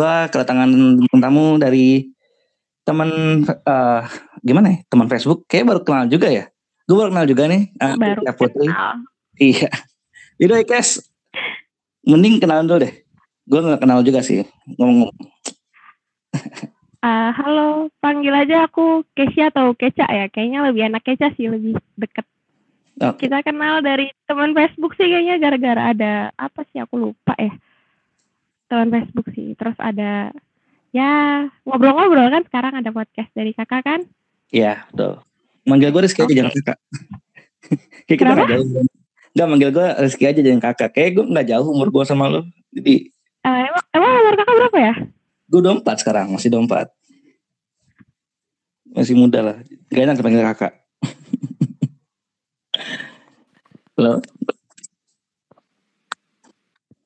gue kedatangan tamu dari teman uh, gimana ya teman Facebook. Kayak baru kenal juga ya. Gue baru kenal juga nih uh, baru Putri. kenal. iya. Itu Kes mending kenalan dulu deh. Gue nggak kenal juga sih ngomong uh, halo panggil aja aku Kesia atau Keca ya. Kayaknya lebih enak Keca sih lebih deket. Okay. kita kenal dari teman Facebook sih kayaknya gara-gara ada apa sih aku lupa ya teman Facebook sih. Terus ada ya ngobrol-ngobrol kan sekarang ada podcast dari kakak kan? Iya betul. Manggil gue Rizky okay. aja jangan kakak. Kayak kita nggak jauh. Nggak manggil gue Rizky aja jangan kakak. Kayak gue nggak jauh umur gue sama lo. Jadi uh, emang, emang umur kakak berapa ya? Gue empat sekarang masih empat. Masih muda lah. Gak enak panggil kakak. Halo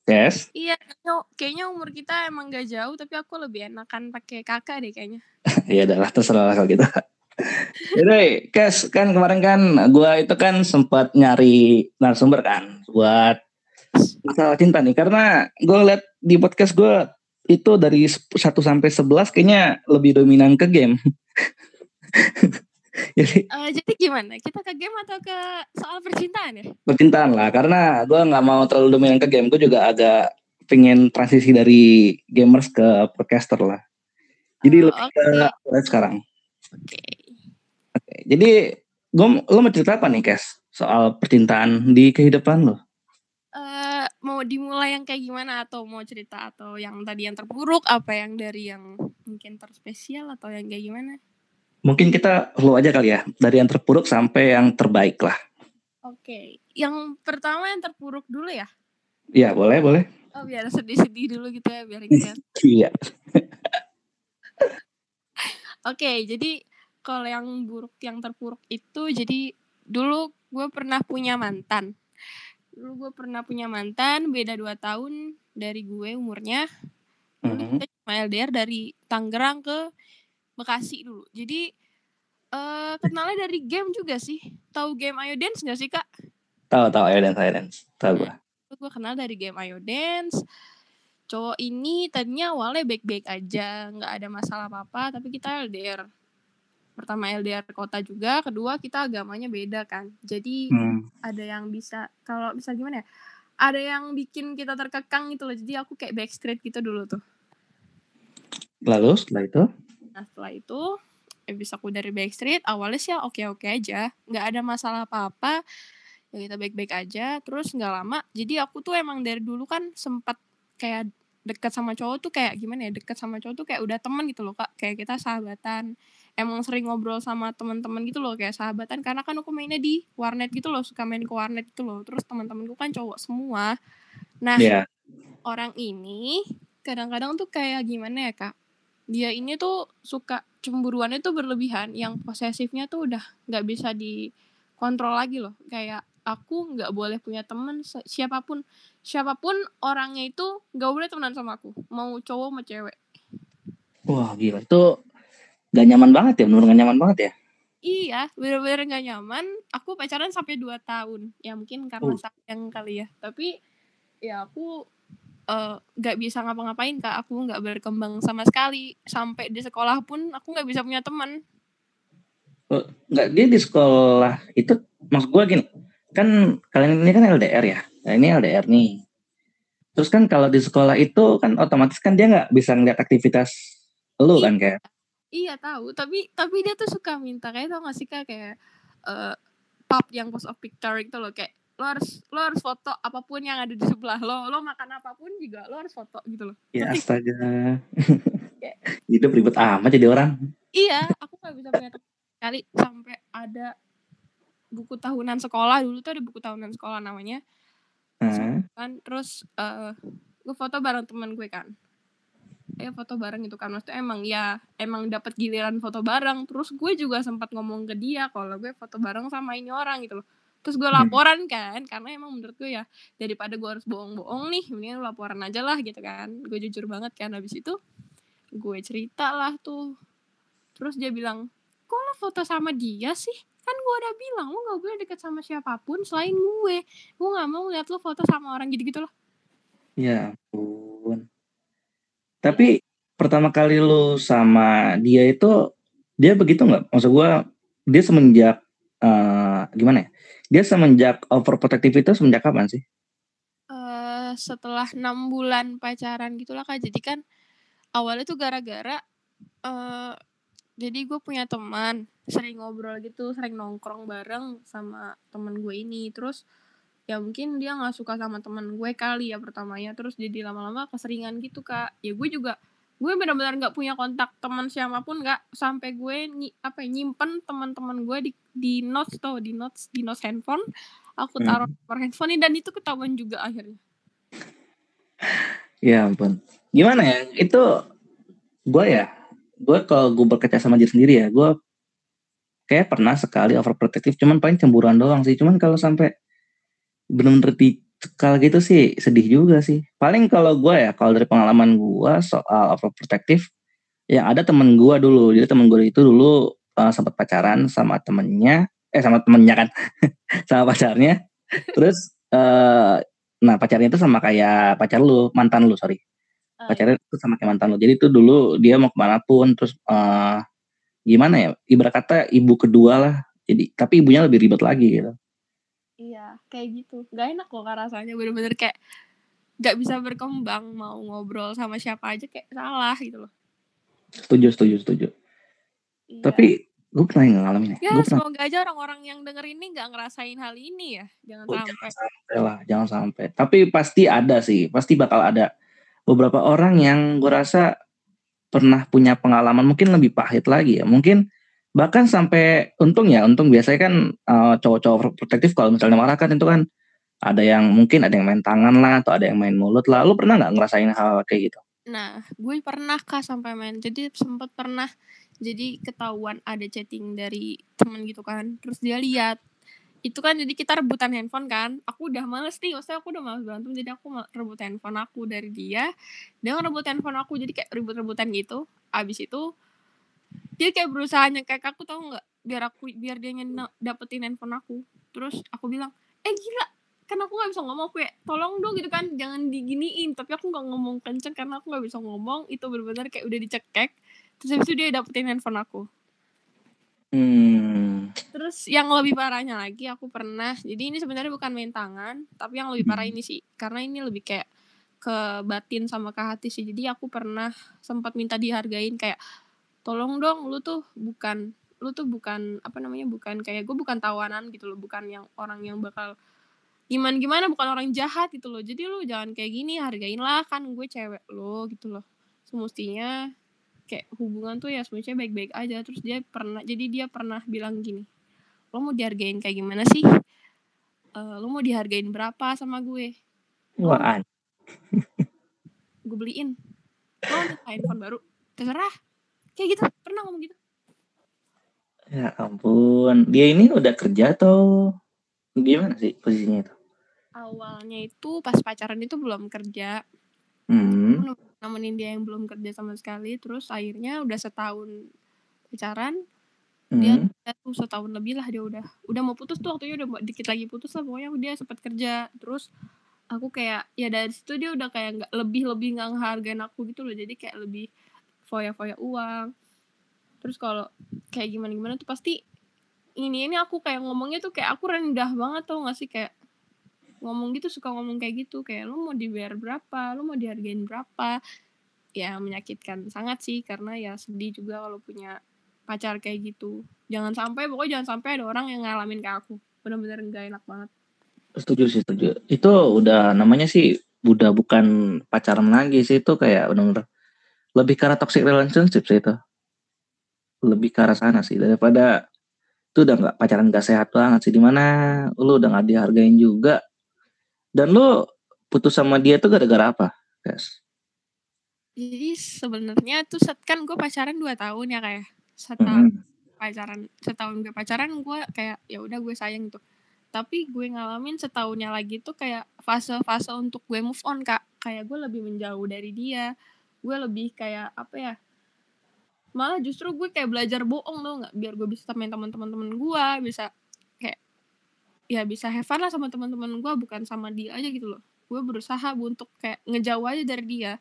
Yes. Iya, kayaknya umur kita emang gak jauh, tapi aku lebih enakan pakai kakak deh kayaknya. Iya, adalah terserah kalau gitu. Jadi, Kes, kan kemarin kan gue itu kan sempat nyari narasumber kan buat masalah cinta nih karena gue liat di podcast gue itu dari 1 sampai 11 kayaknya lebih dominan ke game. jadi, uh, jadi gimana? Kita ke game atau ke soal percintaan ya? Percintaan lah, karena gue nggak mau terlalu dominan ke game. Gue juga agak pengen transisi dari gamers ke podcaster lah. Jadi oh, lebih okay. ke sekarang. Oke. Okay. Okay. Jadi gue lo mau cerita apa nih, Kes? Soal percintaan di kehidupan lo? Uh, mau dimulai yang kayak gimana atau mau cerita atau yang tadi yang terburuk apa yang dari yang mungkin terspesial atau yang kayak gimana? Mungkin kita flow aja kali ya dari yang terburuk sampai yang terbaik lah. Oke, yang pertama yang terburuk dulu ya? Iya boleh boleh. Oh biar sedih-sedih dulu gitu ya biar kita. Iya. Oke, jadi kalau yang buruk yang terpuruk itu jadi dulu gue pernah punya mantan dulu gue pernah punya mantan beda dua tahun dari gue umurnya dulu kita cuma LDR dari Tangerang ke Bekasi dulu. Jadi uh, kenalnya dari game juga sih. Tahu game Ayo Dance gak sih kak? Tahu tahu Ayo Dance Ayo Dance. Tahu gue gue kenal dari game Ayo Dance. Cowok ini tadinya awalnya baik-baik aja nggak ada masalah apa-apa tapi kita LDR pertama LDR kota juga kedua kita agamanya beda kan. Jadi hmm. ada yang bisa kalau bisa gimana ya? Ada yang bikin kita terkekang gitu loh. Jadi aku kayak backstreet gitu dulu tuh. Lalu setelah itu nah setelah itu bisa aku dari backstreet awalnya sih oke oke aja. Nggak ada masalah apa apa ya kita baik baik aja. Terus nggak lama jadi aku tuh emang dari dulu kan sempat kayak dekat sama cowok tuh kayak gimana ya dekat sama cowok tuh kayak udah temen gitu loh kak. Kayak kita sahabatan. Emang sering ngobrol sama teman-teman gitu loh kayak sahabatan. Karena kan aku mainnya di warnet gitu loh suka main ke warnet gitu loh. Terus teman-temanku kan cowok semua. Nah yeah. orang ini kadang-kadang tuh kayak gimana ya kak dia ini tuh suka cemburuannya tuh berlebihan yang posesifnya tuh udah nggak bisa dikontrol lagi loh. Kayak aku nggak boleh punya temen siapa pun. Siapa pun orangnya itu nggak boleh temenan sama aku. Mau cowok mau cewek. Wah gila. Itu gak nyaman banget ya? Menurut gak nyaman banget ya? Iya bener-bener gak nyaman. Aku pacaran sampai 2 tahun. Ya mungkin karena uh. sayang kali ya. Tapi ya aku uh, gak bisa ngapa-ngapain kak. Aku gak berkembang sama sekali. Sampai di sekolah pun aku gak bisa punya teman. Oh, nggak dia di sekolah itu maksud gue gini. Kan kalian ini kan LDR ya? Nah, ini LDR nih. Terus kan kalau di sekolah itu kan otomatis kan dia nggak bisa ngeliat aktivitas lu kan kayak Iya tahu, tapi tapi dia tuh suka minta. Kayak tau gak sih kak? Kayak uh, pub yang post of picture gitu loh. Kayak lo harus lo harus foto apa pun yang ada di sebelah lo lo makan apa pun juga lo harus foto gitu loh. Ya astaga. Hidup ribet amat jadi orang. Iya aku gak bisa punya kali sampai ada buku tahunan sekolah dulu tuh ada buku tahunan sekolah namanya. Hmm. kan terus uh, gue foto bareng teman gue kan. Ya foto bareng itu kan. Maksudnya emang ya emang dapat giliran foto bareng. Terus gue juga sempat ngomong ke dia kalau gue foto bareng sama ini orang gitu loh terus gue hmm. laporan kan karena emang menurut gue ya daripada gue harus bohong-bohong nih mendingan laporan aja lah gitu kan gue jujur banget kan habis itu gue cerita lah tuh terus dia bilang kok lo foto sama dia sih kan gue udah bilang lo gak boleh deket sama siapa pun selain gue gue gak mau lihat lo foto sama orang gitu gitu loh ya ampun Tapi pertama kali lu sama dia itu dia begitu nggak? Maksud gue dia semenjak uh, gimana ya? Dia semenjak overprotective itu semenjak kapan sih? Uh, setelah enam bulan pacaran gitulah kak. Jadi kan awalnya tuh gara-gara uh, jadi gue punya teman sering ngobrol gitu, sering nongkrong bareng sama temen gue ini. Terus ya mungkin dia nggak suka sama teman gue kali ya pertamanya terus jadi lama-lama keseringan gitu kak ya gue juga gue benar-benar nggak punya kontak teman siapa pun nggak sampai gue ny apa ya, nyimpen teman-teman gue di di notes tuh di notes di notes handphone aku hmm. taruh hmm. nomor handphone ini dan itu ketahuan juga akhirnya ya ampun gimana ya itu gue ya gue kalau gue berkaca sama diri sendiri ya gue kayak pernah sekali overprotective cuman paling cemburuan doang sih cuman kalau sampai benar-benar kalau gitu sih sedih juga sih. Paling kalau gue ya, kalau dari pengalaman gue soal overprotective, yang ada temen gue dulu. Jadi temen gue itu dulu uh, sempat pacaran sama temennya, eh sama temennya kan, sama pacarnya. Terus, uh, nah pacarnya itu sama kayak pacar lu, mantan lu sorry. Oh, pacarnya itu sama kayak mantan lu. Jadi itu dulu dia mau ke mana pun, terus uh, gimana ya? Ibarat kata ibu kedua lah. Jadi tapi ibunya lebih ribet lagi gitu. Iya, kayak gitu. Gak enak loh rasanya bener-bener kayak gak bisa berkembang mau ngobrol sama siapa aja kayak salah gitu loh. Setuju, setuju, setuju. Iya. Tapi gue pernah ngalamin ya. Ya, gua semoga pernah... aja orang-orang yang denger ini gak ngerasain hal ini ya. Jangan oh, sampai. Jangan sampai lah, jangan sampai. Tapi pasti ada sih, pasti bakal ada beberapa orang yang gue rasa pernah punya pengalaman mungkin lebih pahit lagi ya. Mungkin bahkan sampai untung ya untung biasanya kan uh, cowok-cowok protektif kalau misalnya marah kan itu kan ada yang mungkin ada yang main tangan lah atau ada yang main mulut lah. Lu pernah nggak ngerasain hal kayak gitu? Nah gue pernah kah sampai main. Jadi sempat pernah jadi ketahuan ada chatting dari temen gitu kan. Terus dia lihat itu kan jadi kita rebutan handphone kan. Aku udah males nih maksudnya aku udah males berantem jadi aku rebut handphone aku dari dia. Dia ngerebut handphone aku jadi kayak rebut-rebutan gitu. Abis itu dia kayak berusaha nyekek aku tau nggak? Biar aku biar dia dapetin handphone aku. Terus aku bilang eh gila kan aku nggak bisa ngomong. Aku ya tolong dong gitu kan jangan diginiin. Tapi aku nggak ngomong kenceng karena aku nggak bisa ngomong. Itu benar-benar kayak udah dicekek. Terus habis itu dia dapetin handphone aku. Hmm. terus yang lebih parahnya lagi aku pernah jadi ini sebenarnya bukan main tangan tapi yang lebih parah hmm. ini sih karena ini lebih kayak ke batin sama ke hati sih. Jadi aku pernah sempat minta dihargain kayak tolong dong lu tuh bukan lu tuh bukan apa namanya bukan kayak gue bukan tawanan gitu loh bukan yang orang yang bakal gimana gimana bukan orang jahat gitu loh. Jadi lu jangan kayak gini hargain lah kan gue cewek lo gitu loh. Semestinya kayak hubungan tuh ya semestinya baik-baik aja. Terus dia pernah jadi dia pernah bilang gini lo mau dihargain kayak gimana sih? Uh, lo mau dihargain berapa sama gue? Wah. gue beliin. Lo minta handphone baru? Terserah kayak gitu pernah ngomong gitu. Ya ampun dia ini udah kerja atau gimana sih posisinya itu? Awalnya itu pas pacaran itu belum kerja. Hmm. nemenin dia yang belum kerja sama sekali terus akhirnya udah setahun pacaran. Hmm. dia tuh setahun lebih lah dia udah. Udah mau putus tuh waktunya udah dikit lagi putus lah pokoknya dia sempat kerja. Terus aku kayak ya dari situ dia udah kayak nggak lebih lebih nggak ngehargain aku gitu loh jadi kayak lebih foya-foya uang. Terus kalau kayak gimana gimana tuh pasti ini ini aku kayak ngomongnya tuh kayak aku rendah banget tuh gak sih? Kayak ngomong gitu suka ngomong kayak gitu. Kayak lu mau dibayar berapa lu mau dihargain berapa? Ya menyakitkan sangat sih karena ya sedih juga kalau punya pacar kayak gitu. Jangan sampai pokoknya jangan sampai ada orang yang ngalamin ke aku. Benar-benar gak enak banget. Setuju sih setuju. Itu udah namanya sih udah bukan pacaran lagi sih itu kayak benar-benar lebih arah toxic relationship sih itu. Lebih ke arah sana sih. Daripada itu udah nggak pacaran gak sehat banget sih. Di mana lu udah nggak dihargain juga. Dan lu putus sama dia tuh gara-gara apa guys jadi sebenarnya tuh set kan gue pacaran dua tahun ya kayak setahun mm -hmm. pacaran setahun gue pacaran gue kayak ya udah gue sayang tuh. Tapi gue ngalamin setahunnya lagi tuh kayak fase-fase untuk gue move on kak. Kayak gue lebih menjauh dari dia gue lebih kayak apa ya malah justru gue kayak belajar bohong tuh nggak biar gue bisa main teman-teman teman gue bisa kayak ya bisa have fun lah sama teman-teman gue bukan sama dia aja gitu loh gue berusaha untuk kayak ngejauh aja dari dia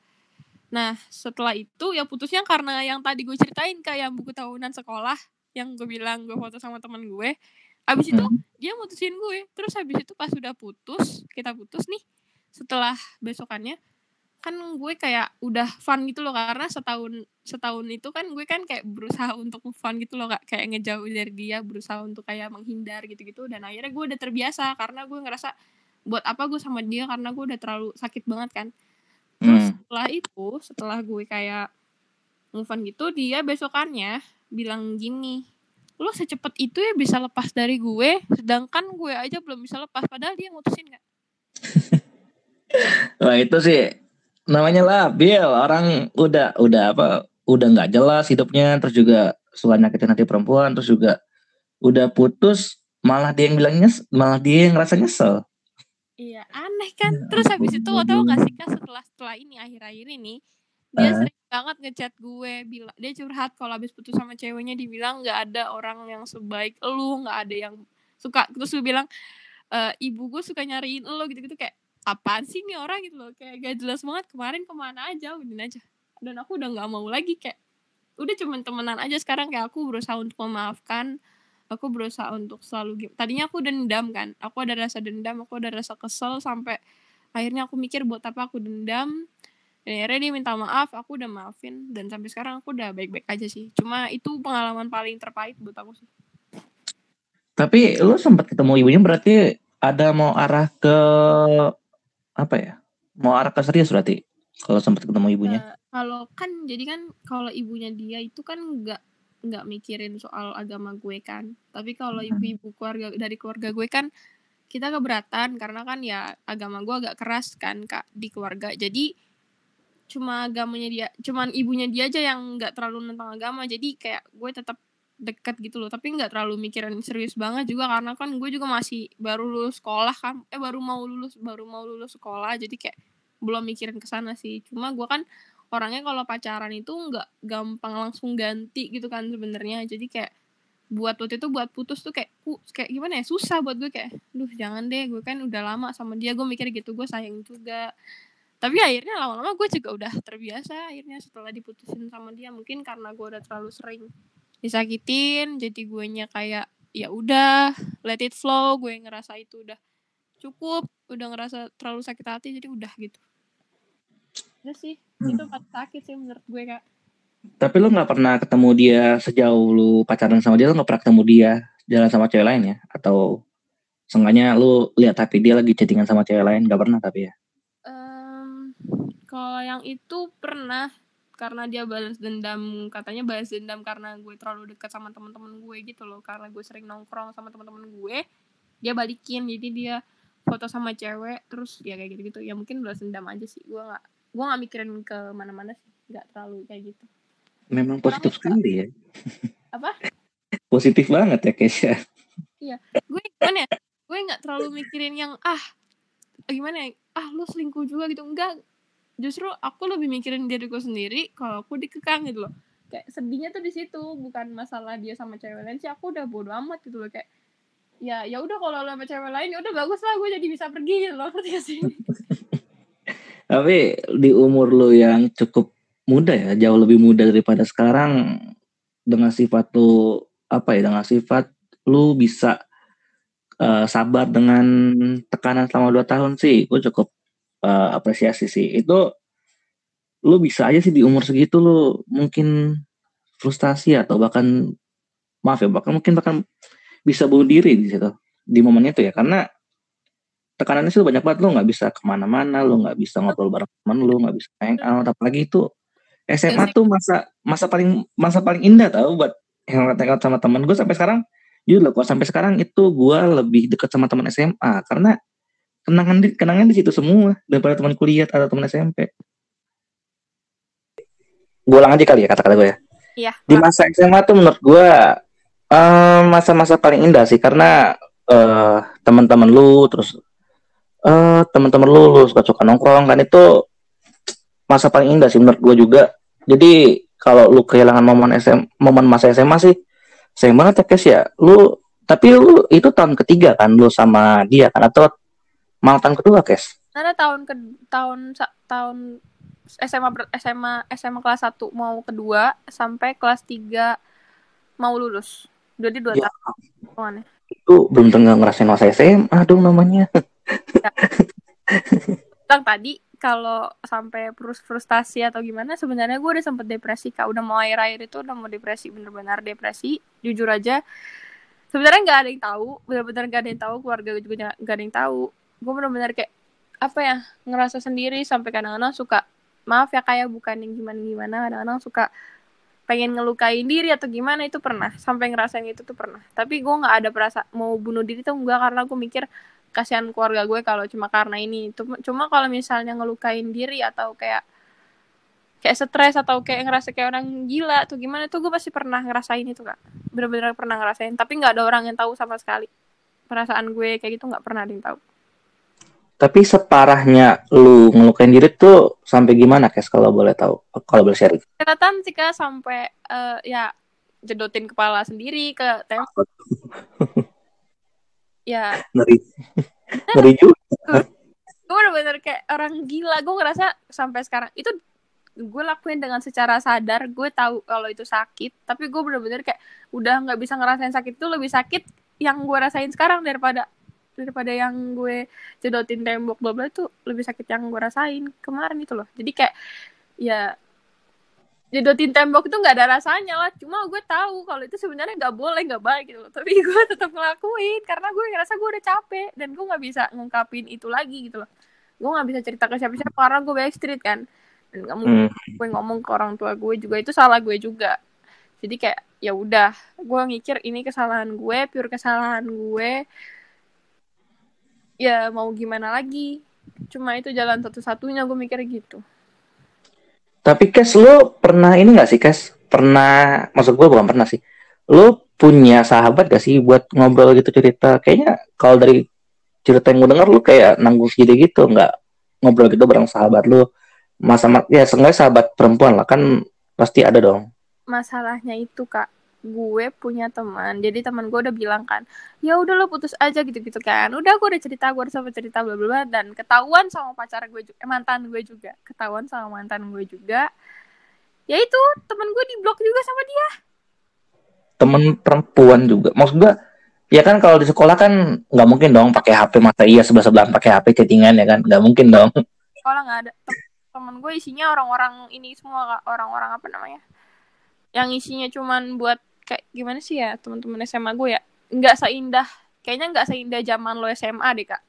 Nah, setelah itu ya putusnya karena yang tadi gue ceritain kayak buku tahunan sekolah yang gue bilang gue foto sama teman gue. Abis itu hmm. dia mutusin gue. Terus habis itu pas sudah putus, kita putus nih. Setelah besokannya kan gue kayak udah fun gitu loh karena setahun setahun itu kan gue kan kayak berusaha untuk fun gitu loh kayak ngejauh dari dia berusaha untuk kayak menghindar gitu-gitu dan akhirnya gue udah terbiasa karena gue ngerasa buat apa gue sama dia karena gue udah terlalu sakit banget kan. Terus hmm. setelah itu setelah gue kayak move on gitu dia besokannya bilang gini lo secepat itu ya bisa lepas dari gue sedangkan gue aja belum bisa lepas. Padahal dia ngutusin gak Wah itu sih namanya labil orang udah udah apa udah nggak jelas hidupnya. Terus juga suka nyakitin hati perempuan. Terus juga udah putus malah dia yang bilangnya malah dia yang ngerasa nyesel. Iya aneh kan? Ya, terus habis itu lo tau gak sih kak setelah setelah ini akhir-akhir ini dia uh. sering banget ngechat gue bilang dia curhat kalau habis putus sama ceweknya dibilang nggak ada orang yang sebaik lu nggak ada yang suka. Terus gue bilang e, ibu gue suka nyariin lo gitu-gitu kayak apaan sih nih orang gitu loh? Kayak gak jelas banget kemarin ke mana aja udah aja. Dan aku udah nggak mau lagi kayak udah cuman temenan aja sekarang. Kayak aku berusaha untuk memaafkan aku berusaha untuk selalu tadinya aku dendam kan. Aku ada rasa dendam aku ada rasa kesel sampai akhirnya aku mikir buat apa aku dendam. Dan akhirnya dia minta maaf aku udah maafin. Dan sampai sekarang aku udah baik-baik aja sih. Cuma itu pengalaman paling terpahit buat aku sih. Tapi lu sempat ketemu ibunya berarti ada mau arah ke apa ya? Mau arah ke serius berarti kalau sempat ketemu ibunya? Uh, kalau kan jadi kan kalau ibunya dia itu kan nggak nggak mikirin soal agama gue kan. Tapi kalau hmm. ibu-ibu keluarga dari keluarga gue kan kita keberatan karena kan ya agama gue agak keras kan kak di keluarga. Jadi cuma agamanya dia, cuman ibunya dia aja yang nggak terlalu tentang agama. Jadi kayak gue tetap deket gitu loh. Tapi nggak terlalu mikirin serius banget juga karena kan gue juga masih baru lulus sekolah kan. Eh baru mau lulus baru mau lulus sekolah jadi kayak belum mikirin ke sana sih. Cuma gue kan orangnya kalau pacaran itu nggak gampang langsung ganti gitu kan sebenarnya. Jadi kayak buat waktu itu buat putus tuh kayak ku, kayak gimana ya? Susah buat gue. Kayak duh jangan deh gue kan udah lama sama dia. Gue mikir gitu gue sayang juga. Tapi akhirnya lama-lama gue juga udah terbiasa akhirnya setelah diputusin sama dia. Mungkin karena gue udah terlalu sering disakitin jadi gue nya kayak ya udah let it flow. Gue ngerasa itu udah cukup udah ngerasa terlalu sakit hati jadi udah gitu. Udah sih hmm. itu sakit sih menurut gue kak. Tapi lu nggak pernah ketemu dia sejauh lu pacaran sama dia lu nggak pernah ketemu dia jalan sama cewek lain ya? Atau sengaja lu lihat tapi dia lagi chattingan sama cewek lain nggak pernah tapi ya? Um, kalau yang itu pernah karena dia balas dendam katanya balas dendam karena gue terlalu dekat sama teman-teman gue gitu loh. Karena gue sering nongkrong sama teman-teman gue dia balikin. Jadi dia foto sama cewek terus ya kayak gitu gitu ya mungkin balas dendam aja sih. Gue nggak gue nggak mikirin ke mana-mana sih. Nggak terlalu kayak gitu. Memang positif sekali ya. Apa? Positif banget ya Kesha iya. Gue gimana ya? Gue nggak terlalu mikirin yang ah gimana ya? Ah lu selingkuh juga gitu. Enggak justru aku lebih mikirin diriku sendiri kalau aku dikekang gitu loh. Kayak sedihnya tuh di situ bukan masalah dia sama cewek lain sih aku udah bodo amat gitu loh. Kayak ya ya udah kalau sama cewek lain ya udah bagus lah gue jadi bisa pergi gitu loh ngerti sih? Tapi di umur lo yang cukup muda ya jauh lebih muda daripada sekarang dengan sifat tuh apa ya dengan sifat lu bisa uh, sabar dengan tekanan selama dua tahun sih gue cukup uh, apresiasi sih. Itu lu bisa aja sih di umur segitu lu mungkin frustasi atau bahkan maaf ya bahkan mungkin bahkan bisa bunuh diri di situ di momen itu ya. Karena tekanannya sih banyak banget lu nggak bisa ke mana-mana lu nggak bisa ngobrol bareng teman lu nggak bisa hang out. Apalagi itu SMA tuh masa masa paling masa paling indah tau buat yang out sama teman gue sampai sekarang. Jujur loh sampai sekarang itu gue lebih dekat sama teman SMA karena kenangan di kenangan di situ semua daripada teman kuliah atau teman SMP gue ulang aja kali ya kata-kata gue ya. Iya. Di masa SMA tuh menurut gue uh, masa-masa paling indah sih karena uh, teman-teman lu terus uh, teman-teman lu lu suka suka nongkrong kan itu masa paling indah sih menurut gue juga. Jadi kalau lu kehilangan momen SM momen masa SMA sih sayang banget ya guys ya. Lu tapi lu itu tahun ketiga kan lu sama dia kan atau Malah tahun kedua, Kes? Karena tahun ke tahun tahun SMA SMA SMA kelas 1 mau kedua sampai kelas 3 mau lulus. Jadi dua ya. tahun. Itu belum tengah ngerasain masa SMA dong namanya. Ya. tadi kalau sampai frustasi atau gimana sebenarnya gue udah sempet depresi kak udah mau air air itu udah mau depresi bener-bener depresi jujur aja sebenarnya nggak ada yang tahu bener-bener nggak ada yang tahu keluarga gue juga nggak ada yang tahu gue bener-bener kayak apa ya ngerasa sendiri sampai kadang-kadang suka maaf ya kayak bukan yang gimana gimana kadang-kadang suka pengen ngelukain diri atau gimana itu pernah. Sampai ngerasain itu tuh pernah. Tapi gue nggak ada perasa mau bunuh diri tuh enggak karena gue mikir kasihan keluarga gue kalau cuma karena ini. Cuma kalau misalnya ngelukain diri atau kayak kayak stres atau kayak ngerasa kayak orang gila atau gimana tuh gue pasti pernah ngerasain itu kak. Bener-bener pernah ngerasain. Tapi nggak ada orang yang tahu sama sekali. Perasaan gue kayak gitu nggak pernah ada yang tahu tapi separahnya lu ngelukain diri tuh sampai gimana, Kes, kalau boleh tahu? Kalau boleh share. Catatan sih, Kak, sampai uh, ya jedotin kepala sendiri ke tembok. ya. Ngeri. Ngeri juga. gue bener-bener kayak orang gila. Gue ngerasa sampai sekarang itu gue lakuin dengan secara sadar gue tahu kalau itu sakit tapi gue bener-bener kayak udah nggak bisa ngerasain sakit itu lebih sakit yang gue rasain sekarang daripada daripada yang gue cedotin tembok bla bla itu lebih sakit yang gue rasain kemarin itu loh. Jadi kayak ya jedotin tembok itu nggak ada rasanya lah. Cuma gue tahu kalau itu sebenarnya nggak boleh nggak baik gitu loh. Tapi gue tetap ngelakuin karena gue ngerasa gue udah capek dan gue nggak bisa ngungkapin itu lagi gitu loh. Gue nggak bisa cerita ke siapa-siapa karena gue backstreet kan. Dan mungkin hmm. gue ngomong ke orang tua gue juga. Itu salah gue juga. Jadi kayak ya udah gue ngikir ini kesalahan gue pure kesalahan gue ya mau gimana lagi? Cuma itu jalan satu-satunya gue mikir gitu. Tapi Kes lo pernah ini gak sih Kes? Pernah maksud gue bukan pernah sih. Lo punya sahabat gak sih buat ngobrol gitu cerita? Kayaknya kalau dari cerita yang gue denger lo kayak nanggung sendiri gitu nggak ngobrol gitu bareng sahabat lo masa ya seenggaknya sahabat perempuan lah kan pasti ada dong. Masalahnya itu kak gue punya teman jadi teman gue udah bilang kan ya udah lo putus aja gitu gitu kan. Udah gue udah cerita gue udah sampai cerita bla bla dan ketahuan sama pacar gue juga eh, mantan gue juga ketahuan sama mantan gue juga. Ya itu teman gue di blok juga sama dia. Temen perempuan juga. Maksud gue ya kan kalau di sekolah kan nggak mungkin dong pakai HP masa iya sebelah sebelahan pakai HP chattingan ya kan? Nggak mungkin dong. Sekolah nggak ada. Temen gue isinya orang-orang ini semua orang-orang apa namanya? Yang isinya cuman buat kayak gimana sih ya teman-teman SMA gue ya? Nggak seindah kayaknya nggak seindah zaman lo SMA deh kak.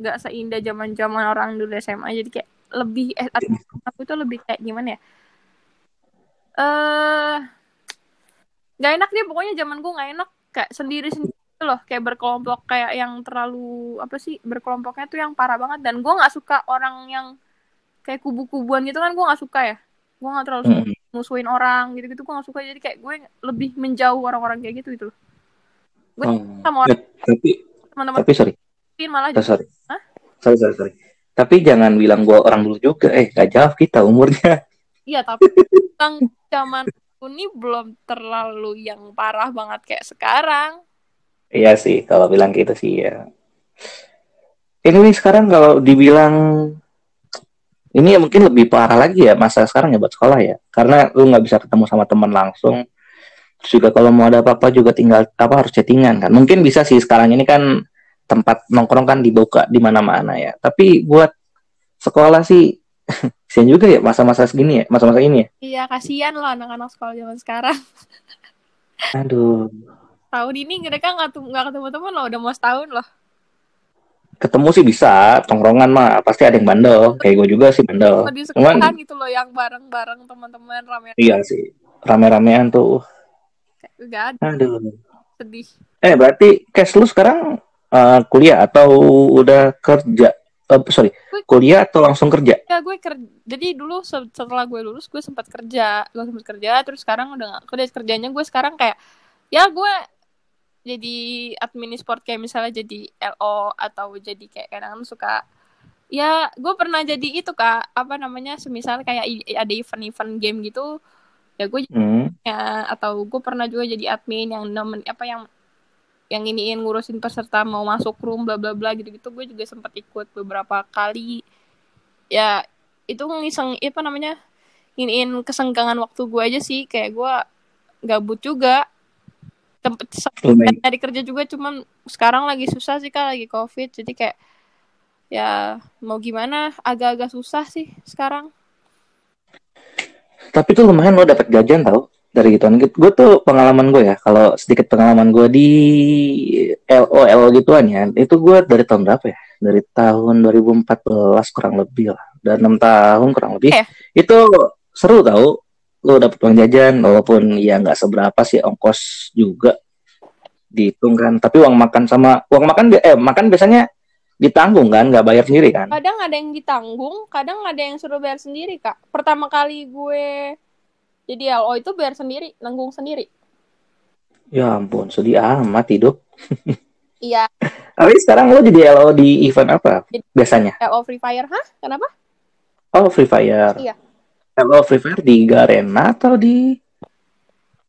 Nggak seindah zaman zaman orang dulu SMA jadi kayak lebih eh, aku itu lebih kayak gimana ya? Eh uh, nggak enak deh pokoknya zaman gue nggak enak. Kayak sendiri sendiri loh kayak berkelompok kayak yang terlalu apa sih berkelompoknya tuh yang parah banget. Dan gue nggak suka orang yang kayak kubu-kubuan gitu kan gue nggak suka ya. Gue nggak terlalu suka. Mm musuhin orang gitu-gitu gue gak suka. Jadi kayak gue lebih menjauh orang-orang kayak gitu itu gue hmm. sama orang ya, tapi teman-teman tapi sorry. Malah oh, sorry. Hah? sorry sorry sorry. Tapi jangan bilang gue orang dulu juga. Eh gak jauh kita umurnya. Iya tapi tentang zaman ini belum terlalu yang parah banget kayak sekarang. Iya sih kalau bilang gitu sih ya. Ini sekarang kalau dibilang ini ya mungkin lebih parah lagi ya masa sekarang ya buat sekolah ya. Karena lu nggak bisa ketemu sama teman langsung. Terus juga kalau mau ada apa-apa juga tinggal apa harus chattingan kan. Mungkin bisa sih sekarang ini kan tempat nongkrong kan dibuka di mana-mana ya. Tapi buat sekolah sih kasian juga ya masa-masa segini ya masa-masa ini ya. Iya kasihan loh anak-anak sekolah zaman sekarang. Aduh. Tahun ini mereka nggak ketemu teman loh udah mau setahun loh ketemu sih bisa tongkrongan mah pasti ada yang bandel kayak gue juga sih bandel. Di Cuman, gitu loh yang bareng-bareng teman-teman rame iya sih rame-ramean tuh gak ada. Aduh. Sedih. Eh berarti cash lu sekarang uh, kuliah atau udah kerja? Uh, sorry gue, kuliah atau langsung kerja? Ya gue kerja jadi dulu setelah gue lulus gue sempat kerja. Gue sempat kerja terus sekarang udah gak kerja kerjanya gue sekarang kayak ya gue jadi admin sport kayak misalnya jadi LO atau jadi kayak kadang suka ya gue pernah jadi itu kak apa namanya semisal kayak ada event-event game gitu ya gue hmm. ya atau gue pernah juga jadi admin yang nemen apa yang yang iniin ngurusin peserta mau masuk room bla bla bla gitu gitu gue juga sempat ikut beberapa kali ya itu ngiseng apa namanya iniin kesenggangan waktu gue aja sih kayak gue gabut juga tempat dari kerja juga cuman sekarang lagi susah sih kak lagi covid. Jadi kayak ya mau gimana agak-agak susah sih sekarang. Tapi tuh lumayan lo dapet jajan tau dari gituan. Gue tuh pengalaman gue ya kalau sedikit pengalaman gue di LOL gituan ya itu gue dari tahun berapa ya? Dari tahun 2014 kurang lebih lah. Dan enam tahun kurang lebih. Eh. itu seru tau lo dapet uang jajan walaupun ya nggak seberapa sih ongkos juga dihitung kan tapi uang makan sama uang makan eh makan biasanya ditanggung kan nggak bayar sendiri kan kadang ada yang ditanggung kadang ada yang suruh bayar sendiri kak pertama kali gue jadi LO itu bayar sendiri, nanggung sendiri. Ya ampun, sedih amat hidup. iya. Tapi sekarang lo jadi LO di event apa jadi, biasanya? LO Free Fire, hah? Kenapa? Oh, Free Fire. Iya. LO Free Fire di Garena atau di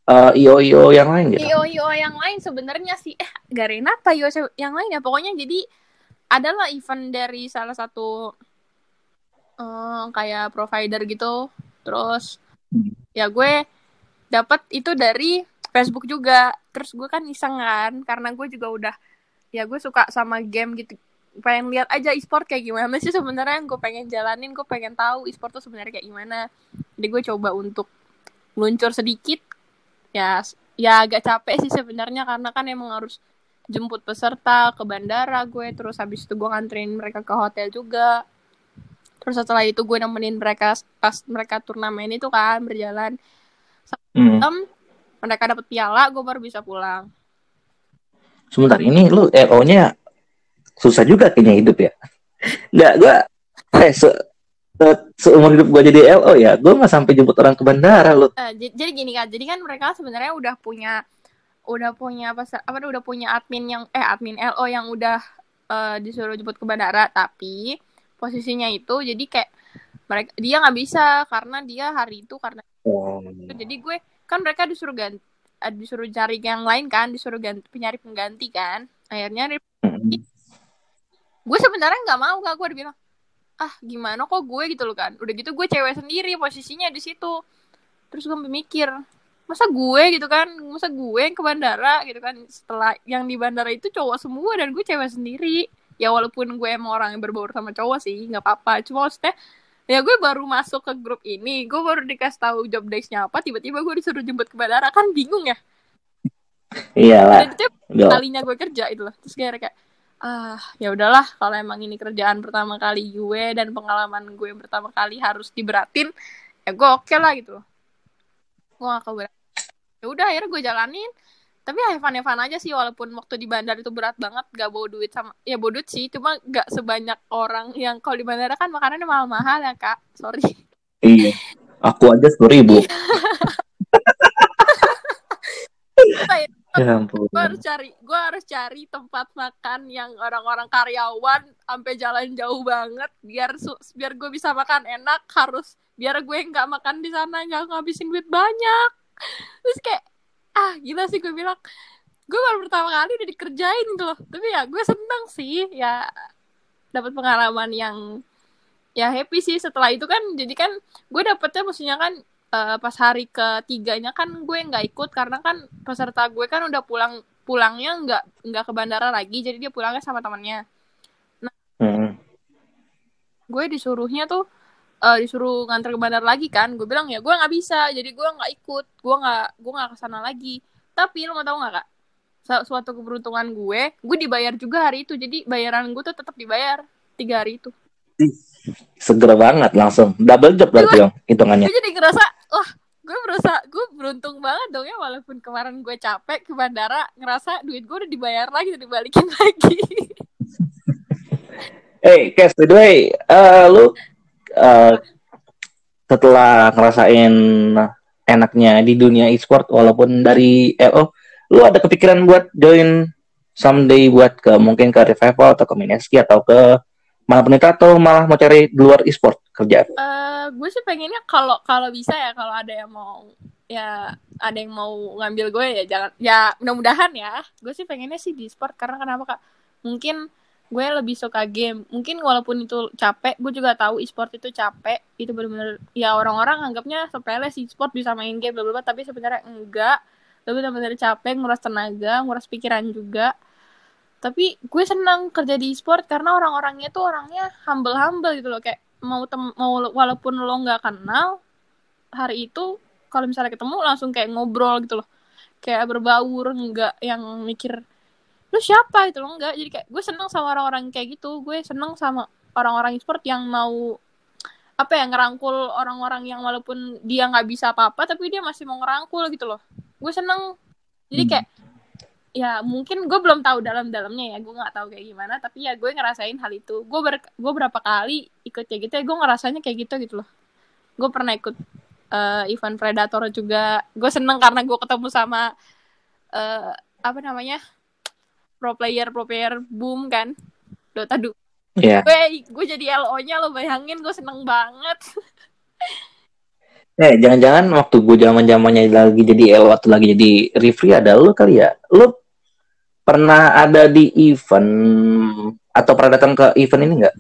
uh, eh, IO IO yang lain gitu? IO IO yang lain sebenarnya sih. Eh Garena apa IO yang lain ya? Pokoknya jadi adalah event dari salah satu uh, kayak provider gitu. Terus hmm. ya gue dapat itu dari Facebook juga. Terus gue kan iseng kan karena gue juga udah ya gue suka sama game gitu pengen lihat aja e-sport kayak gimana sih sebenarnya. Yang gue pengen jalanin gue pengen tahu e-sport tuh sebenarnya kayak gimana. Jadi gue coba untuk meluncur sedikit. Ya ya agak capek sih sebenarnya karena kan emang harus jemput peserta ke bandara gue. Terus habis itu gue nganterin mereka ke hotel juga. Terus setelah itu gue nemenin mereka pas mereka turnamen itu kan berjalan. Hmm. mereka dapat piala gue baru bisa pulang. Sebentar ini lu LO nya susah juga kayaknya hidup ya. Nggak gue eh se, se seumur hidup gue jadi LO ya gue nggak sampai jemput orang ke bandara lo uh, jadi gini kan jadi kan mereka sebenarnya udah punya udah punya apa apa udah punya admin yang eh admin LO yang udah uh, disuruh jemput ke bandara tapi posisinya itu jadi kayak mereka dia nggak bisa karena dia hari itu karena oh. jadi gue kan mereka disuruh ganti eh, disuruh cari yang lain kan disuruh ganti penyari pengganti kan. Akhirnya gue sebenarnya nggak mau gak gue udah bilang ah gimana kok gue? Gitu loh kan udah gitu gue cewek sendiri posisinya di situ. Terus gue mikir masa gue gitu kan? Masa gue yang ke bandara? Gitu kan. Setelah yang di bandara itu cowok semua dan gue cewek sendiri. Ya walaupun gue emang orang yang berbaur sama cowok sih nggak apa-apa. Cuma maksudnya ya gue baru masuk ke grup ini gue baru dikasih tahu job desk-nya apa tiba-tiba gue disuruh jemput ke bandara. Kan bingung ya? Iya lah kalinya gue kerja itu lah terus kayak kayak ah ya udahlah kalau emang ini kerjaan pertama kali gue dan pengalaman gue yang pertama kali harus diberatin ya gue oke okay lah gitu gue gak keberatan. Ya udah akhirnya gue jalanin. Tapi Evan Evan aja sih walaupun waktu di bandara itu berat banget gak bawa duit sama ya bawa duit sih cuma gak sebanyak orang yang kalau di bandara kan makanannya mahal-mahal ya kak. Sorry. Iya. Aku aja sepuluh ribu ya gue harus cari gue harus cari tempat makan yang orang-orang karyawan sampai jalan jauh banget biar biar gue bisa makan enak harus biar gue nggak makan di sana nggak ngabisin duit banyak. Terus kayak ah gila sih gue bilang. Gue baru pertama kali udah dikerjain gitu loh. Tapi ya gue seneng sih ya dapat pengalaman yang ya happy sih. Setelah itu kan jadi kan gue dapetnya maksudnya kan uh, pas hari ketiganya kan gue nggak ikut karena kan peserta gue kan udah pulang pulangnya nggak nggak ke bandara lagi jadi dia pulangnya sama temannya nah hmm. gue disuruhnya tuh uh, disuruh nganter ke bandar lagi kan gue bilang ya gue nggak bisa jadi gue nggak ikut gue nggak gue nggak ke sana lagi. Tapi lo mau tau nggak kak? Suatu keberuntungan gue gue dibayar juga hari itu jadi bayaran gue tuh tetap dibayar tiga hari itu. Segera banget langsung. Double job berarti dong hitungannya. Gue jadi ngerasa wah gue merasa gue beruntung banget dong ya walaupun kemarin gue capek ke bandara ngerasa duit gue udah dibayar lagi udah dibalikin lagi. Eh, hey, Kes, by the way, uh, lu uh, setelah ngerasain enaknya di dunia e-sport walaupun dari EO lu ada kepikiran buat join someday buat ke mungkin ke revival atau ke Mineski atau ke malah penita atau malah mau cari di luar e-sport kerjaan? Uh, gue sih pengennya kalau kalau bisa ya kalau ada yang mau ya ada yang mau ngambil gue ya jangan ya mudah-mudahan ya. Gue sih pengennya sih di sport karena kenapa kak? Mungkin gue lebih suka game. Mungkin walaupun itu capek gue juga tahu e-sport itu capek. Itu benar-benar ya orang-orang anggapnya sepele sih e-sport bisa main game bla bla tapi sebenarnya enggak. Lebih benar-benar capek nguras tenaga nguras pikiran juga tapi gue senang kerja di e-sport karena orang-orangnya tuh orangnya humble humble gitu loh. Kayak mau tem mau walaupun lo nggak kenal hari itu kalau misalnya ketemu langsung kayak ngobrol gitu loh. Kayak berbaur nggak yang mikir lu siapa? itu lo enggak jadi kayak gue seneng sama orang-orang kayak gitu. Gue seneng sama orang-orang e-sport yang mau apa ya ngerangkul orang-orang yang walaupun dia nggak bisa apa-apa tapi dia masih mau ngerangkul gitu loh. Gue seneng jadi hmm. Ya mungkin gue belum tahu dalam-dalamnya ya gue nggak tahu kayak gimana tapi ya gue ngerasain hal itu. Gue ber gue berapa kali ikut kayak gitu ya gue ngerasanya kayak gitu gitu loh. Gue pernah ikut uh, event predator juga. Gue seneng karena gue ketemu sama uh, apa namanya pro player pro player boom kan? Dota du yeah. gue gue jadi LO nya lo bayangin gue seneng banget. Eh jangan-jangan waktu gue zaman zamannya lagi jadi LO atau lagi jadi referee ada lo kali ya? Lo pernah ada di event atau pernah datang ke event ini enggak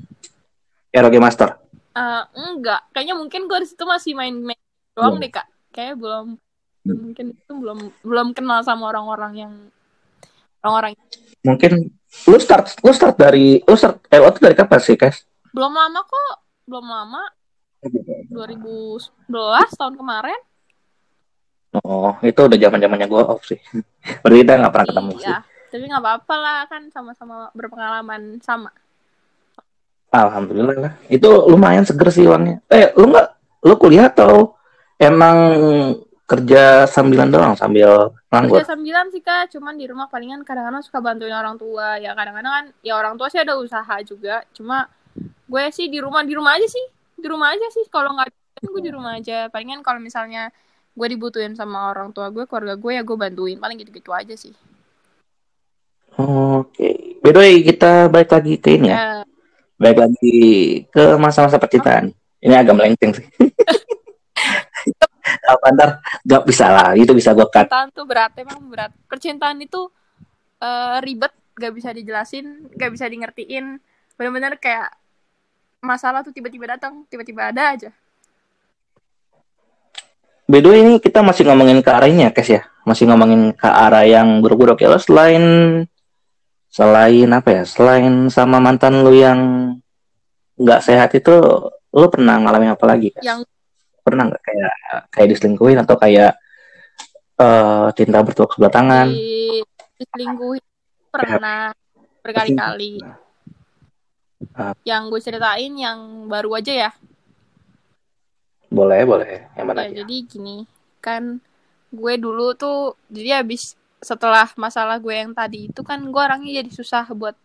ROG Master? Uh, enggak. Kayaknya mungkin gue di situ masih main main doang deh kak. Kayak belum. Hmm. mungkin itu belum belum kenal sama orang-orang yang orang-orang mungkin lu start lu start dari lu start LO itu dari kapan sih guys belum lama kok. Belum lama. 2011 tahun kemarin. Oh itu udah zaman zamannya gue off sih. Berarti kita nggak pernah ketemu iya, sih tapi nggak apa-apa lah kan sama-sama berpengalaman sama alhamdulillah lah itu lumayan seger sih uangnya eh lu nggak lu kuliah atau emang kerja sambilan doang sambil nganggur? Kerja sambilan sih kak, cuman di rumah palingan kadang-kadang suka bantuin orang tua. Ya kadang-kadang kan ya orang tua sih ada usaha juga. Cuma gue sih di rumah di rumah aja sih, di rumah aja sih. Kalau nggak gue di rumah aja. Palingan kalau misalnya gue dibutuhin sama orang tua gue, keluarga gue ya gue bantuin. Paling gitu-gitu aja sih. Oke, okay. by the way kita balik lagi ke ini ya. ya. Balik lagi ke masa-masa percintaan. Ini agak melenceng sih. apa ntar gak bisa lah itu bisa gue cut percintaan tuh berat emang berat percintaan itu uh, ribet gak bisa dijelasin gak bisa di ngertiin bener-bener kayak masalah tuh tiba-tiba datang tiba-tiba ada aja Bedo ini kita masih ngomongin ke arahnya, Kes ya. Masih ngomongin ke arah yang buruk-buruk ya. Lo selain selain apa ya? Selain sama mantan lu yang nggak sehat itu, lo pernah ngalamin apa lagi? Kes? Yang pernah nggak kayak kayak diselingkuhin atau kayak uh, cinta bertepuk sebelah tangan Di, diselingkuhin pernah berkali-kali uh, yang gue ceritain yang baru aja ya boleh boleh yang mana ya, jadi gini kan gue dulu tuh jadi habis setelah masalah gue yang tadi itu kan gue orangnya jadi susah buat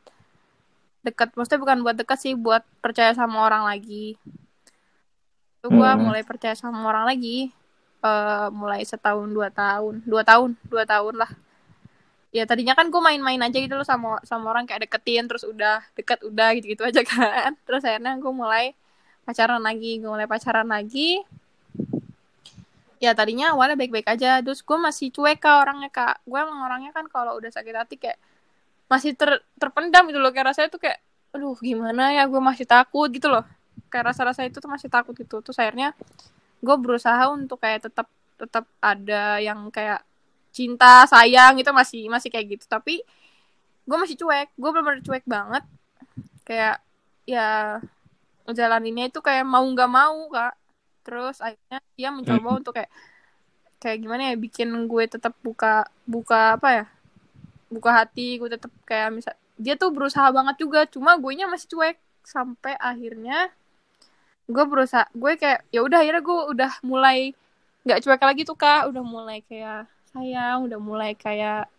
deket. Maksudnya bukan buat deket sih buat percaya sama orang lagi. Itu gue hmm. mulai percaya sama orang lagi uh, mulai setahun dua tahun dua tahun dua tahun lah. Ya tadinya kan gue main-main aja gitu loh sama sama orang kayak deketin terus udah deket udah gitu gitu aja kan. Terus akhirnya gue mulai pacaran lagi gue mulai pacaran lagi ya tadinya awalnya baik-baik aja. Terus gue masih cuek kak orangnya kak. Gue emang orangnya kan kalau udah sakit hati kayak masih ter terpendam gitu loh. Kayak rasanya tuh kayak aduh gimana ya? Gue masih takut gitu loh. Kayak rasa-rasa itu tuh masih takut gitu. Terus akhirnya gue berusaha untuk kayak tetap tetap ada yang kayak cinta sayang itu masih masih kayak gitu. Tapi gue masih cuek. Gue benar-benar cuek banget. Kayak ya ini itu kayak mau nggak mau kak terus akhirnya dia mencoba hmm. untuk kayak kayak gimana ya bikin gue tetap buka buka apa ya buka hati gue tetap kayak misal dia tuh berusaha banget juga cuma gue nya masih cuek sampai akhirnya gue berusaha gue kayak ya udah akhirnya gue udah mulai nggak cuek lagi tuh kak udah mulai kayak sayang udah mulai kayak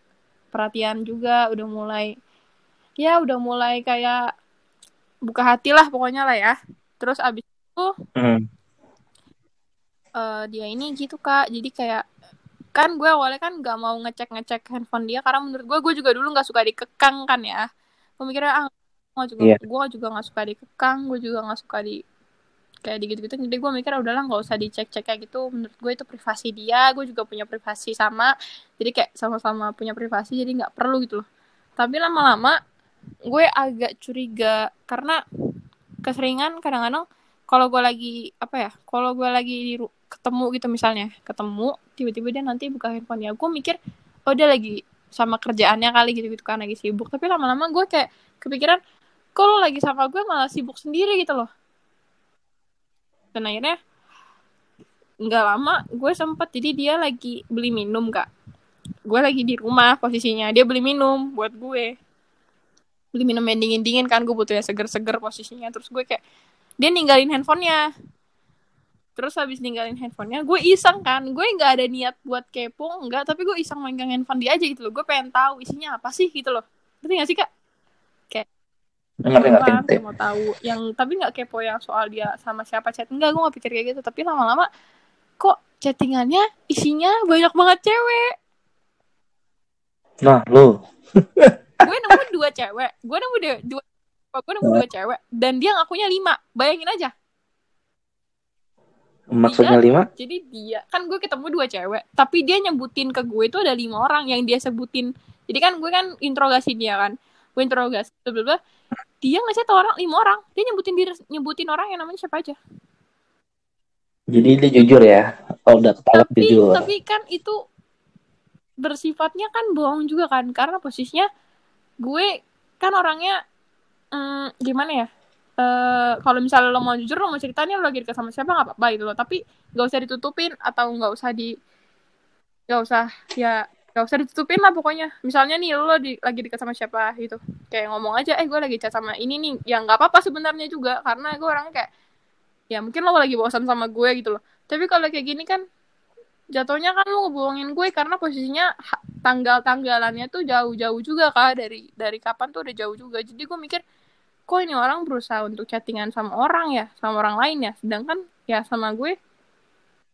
perhatian juga udah mulai ya udah mulai kayak buka hati lah pokoknya lah ya terus abis itu mm. Uh, dia ini gitu kak. Jadi kayak kan gue awalnya kan nggak mau ngecek ngecek handphone dia karena menurut gue gue juga dulu nggak suka dikekang kan ya. Gue mikirnya ah gue juga yeah. gue juga nggak suka dikekang gue juga nggak suka di kayak di gitu-gitu jadi gue mikir udahlah nggak usah dicek-cek kayak gitu. Menurut gue itu privasi dia gue juga punya privasi sama jadi kayak sama-sama punya privasi jadi nggak perlu gitu loh. Tapi lama-lama gue agak curiga karena keseringan kadang-kadang kalau gue lagi apa ya kalau gue lagi di ketemu gitu misalnya ketemu tiba-tiba dia nanti buka handphone ya. Gue mikir oh dia lagi sama kerjaannya kali gitu gitu kan lagi sibuk. Tapi lama-lama gue kayak kepikiran kalau lagi sama gue malah sibuk sendiri gitu loh? Dan akhirnya nggak lama gue sempet jadi dia lagi beli minum kak. Gue lagi di rumah posisinya dia beli minum buat gue. Beli minum yang dingin dingin kan gue butuh yang seger-seger posisinya. Terus gue kayak dia ninggalin handphonenya terus habis ninggalin handphonenya gue iseng kan. Gue nggak ada niat buat kepo enggak tapi gue iseng megang handphone dia aja gitu loh. Gue pengen tahu isinya apa sih gitu loh. Ngerti gak sih kak? Kayak ngerti mau tahu yang tapi nggak kepo yang soal dia sama siapa chat. Enggak gue gak pikir kayak gitu. Tapi lama-lama kok chattingannya isinya banyak banget cewek? Nah lo gue nemu dua cewek. Gue nemu dua, dua gue nemu dua cewek. Dan dia ngakunya lima. Bayangin aja maksudnya dia, lima? jadi dia kan gue ketemu dua cewek tapi dia nyebutin ke gue itu ada lima orang yang dia sebutin. Jadi kan gue kan interogasi dia kan. Gue interogasi bla dia ngasih tau orang lima orang. Dia nyebutin diri nyebutin orang yang namanya siapa aja. Jadi dia jujur ya? Oh udah ketahuan tapi, jujur. tapi kan itu bersifatnya kan bohong juga kan. Karena posisinya gue kan orangnya hmm, gimana ya uh, kalau misalnya lo mau jujur lo mau ceritanya lo lagi deket sama siapa nggak apa-apa gitu loh. Tapi nggak usah ditutupin atau nggak usah di nggak usah ya nggak usah ditutupin lah pokoknya. Misalnya nih lo di, lagi deket sama siapa gitu. Kayak ngomong aja eh gue lagi chat sama ini nih. Ya nggak apa-apa sebenarnya juga karena gue orangnya kayak ya mungkin lo lagi bosan sama gue gitu loh. Tapi kalau kayak gini kan jatuhnya kan lo ngebohongin gue karena posisinya tanggal tanggalannya tuh jauh-jauh juga kak. Dari dari kapan tuh udah jauh juga. Jadi gue mikir kok ini orang berusaha untuk chattingan sama orang ya sama orang lain ya. Sedangkan ya sama gue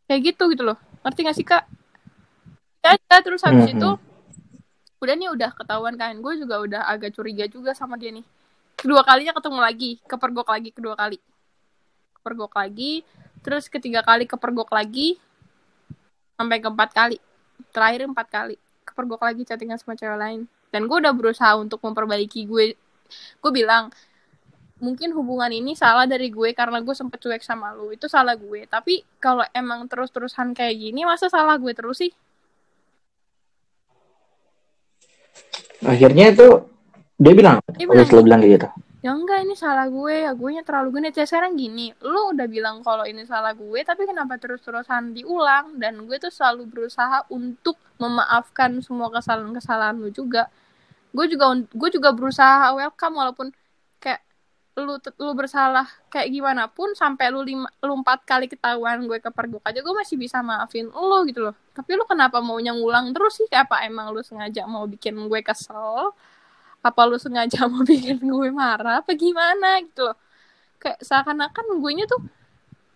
kayak gitu gitu loh. Ngerti gak sih kak? Ya, ya terus habis mm -hmm. itu udah nih udah ketahuan kan. Gue juga udah agak curiga juga sama dia nih. Kedua kalinya ketemu lagi kepergok lagi kedua kali. Kepergok lagi terus ketiga kali kepergok lagi sampai keempat kali. Terakhir empat kali kepergok lagi chattingan sama cewek lain. Dan gue udah berusaha untuk memperbaiki gue. Gue bilang mungkin hubungan ini salah dari gue karena gue sempet cuek sama lu. Itu salah gue. Tapi kalau emang terus-terusan kayak gini masa salah gue terus sih? Akhirnya itu dia bilang dia bilang, selalu bilang kayak gitu. Ya enggak ini salah gue. Ya gue nya terlalu gini ya sekarang gini lu udah bilang kalau ini salah gue tapi kenapa terus-terusan diulang? Dan gue tuh selalu berusaha untuk memaafkan semua kesalahan-kesalahan lu juga. Gue juga gue juga berusaha welcome walaupun lu lu bersalah kayak gimana pun sampai lu lima lu empat kali ketahuan gue kepergok aja gue masih bisa maafin lu gitu loh. Tapi lu kenapa maunya ngulang terus sih? Apa emang lu sengaja mau bikin gue kesel? Apa lu sengaja mau bikin gue marah? Apa gimana gitu loh? Kayak seakan-akan gue nya tuh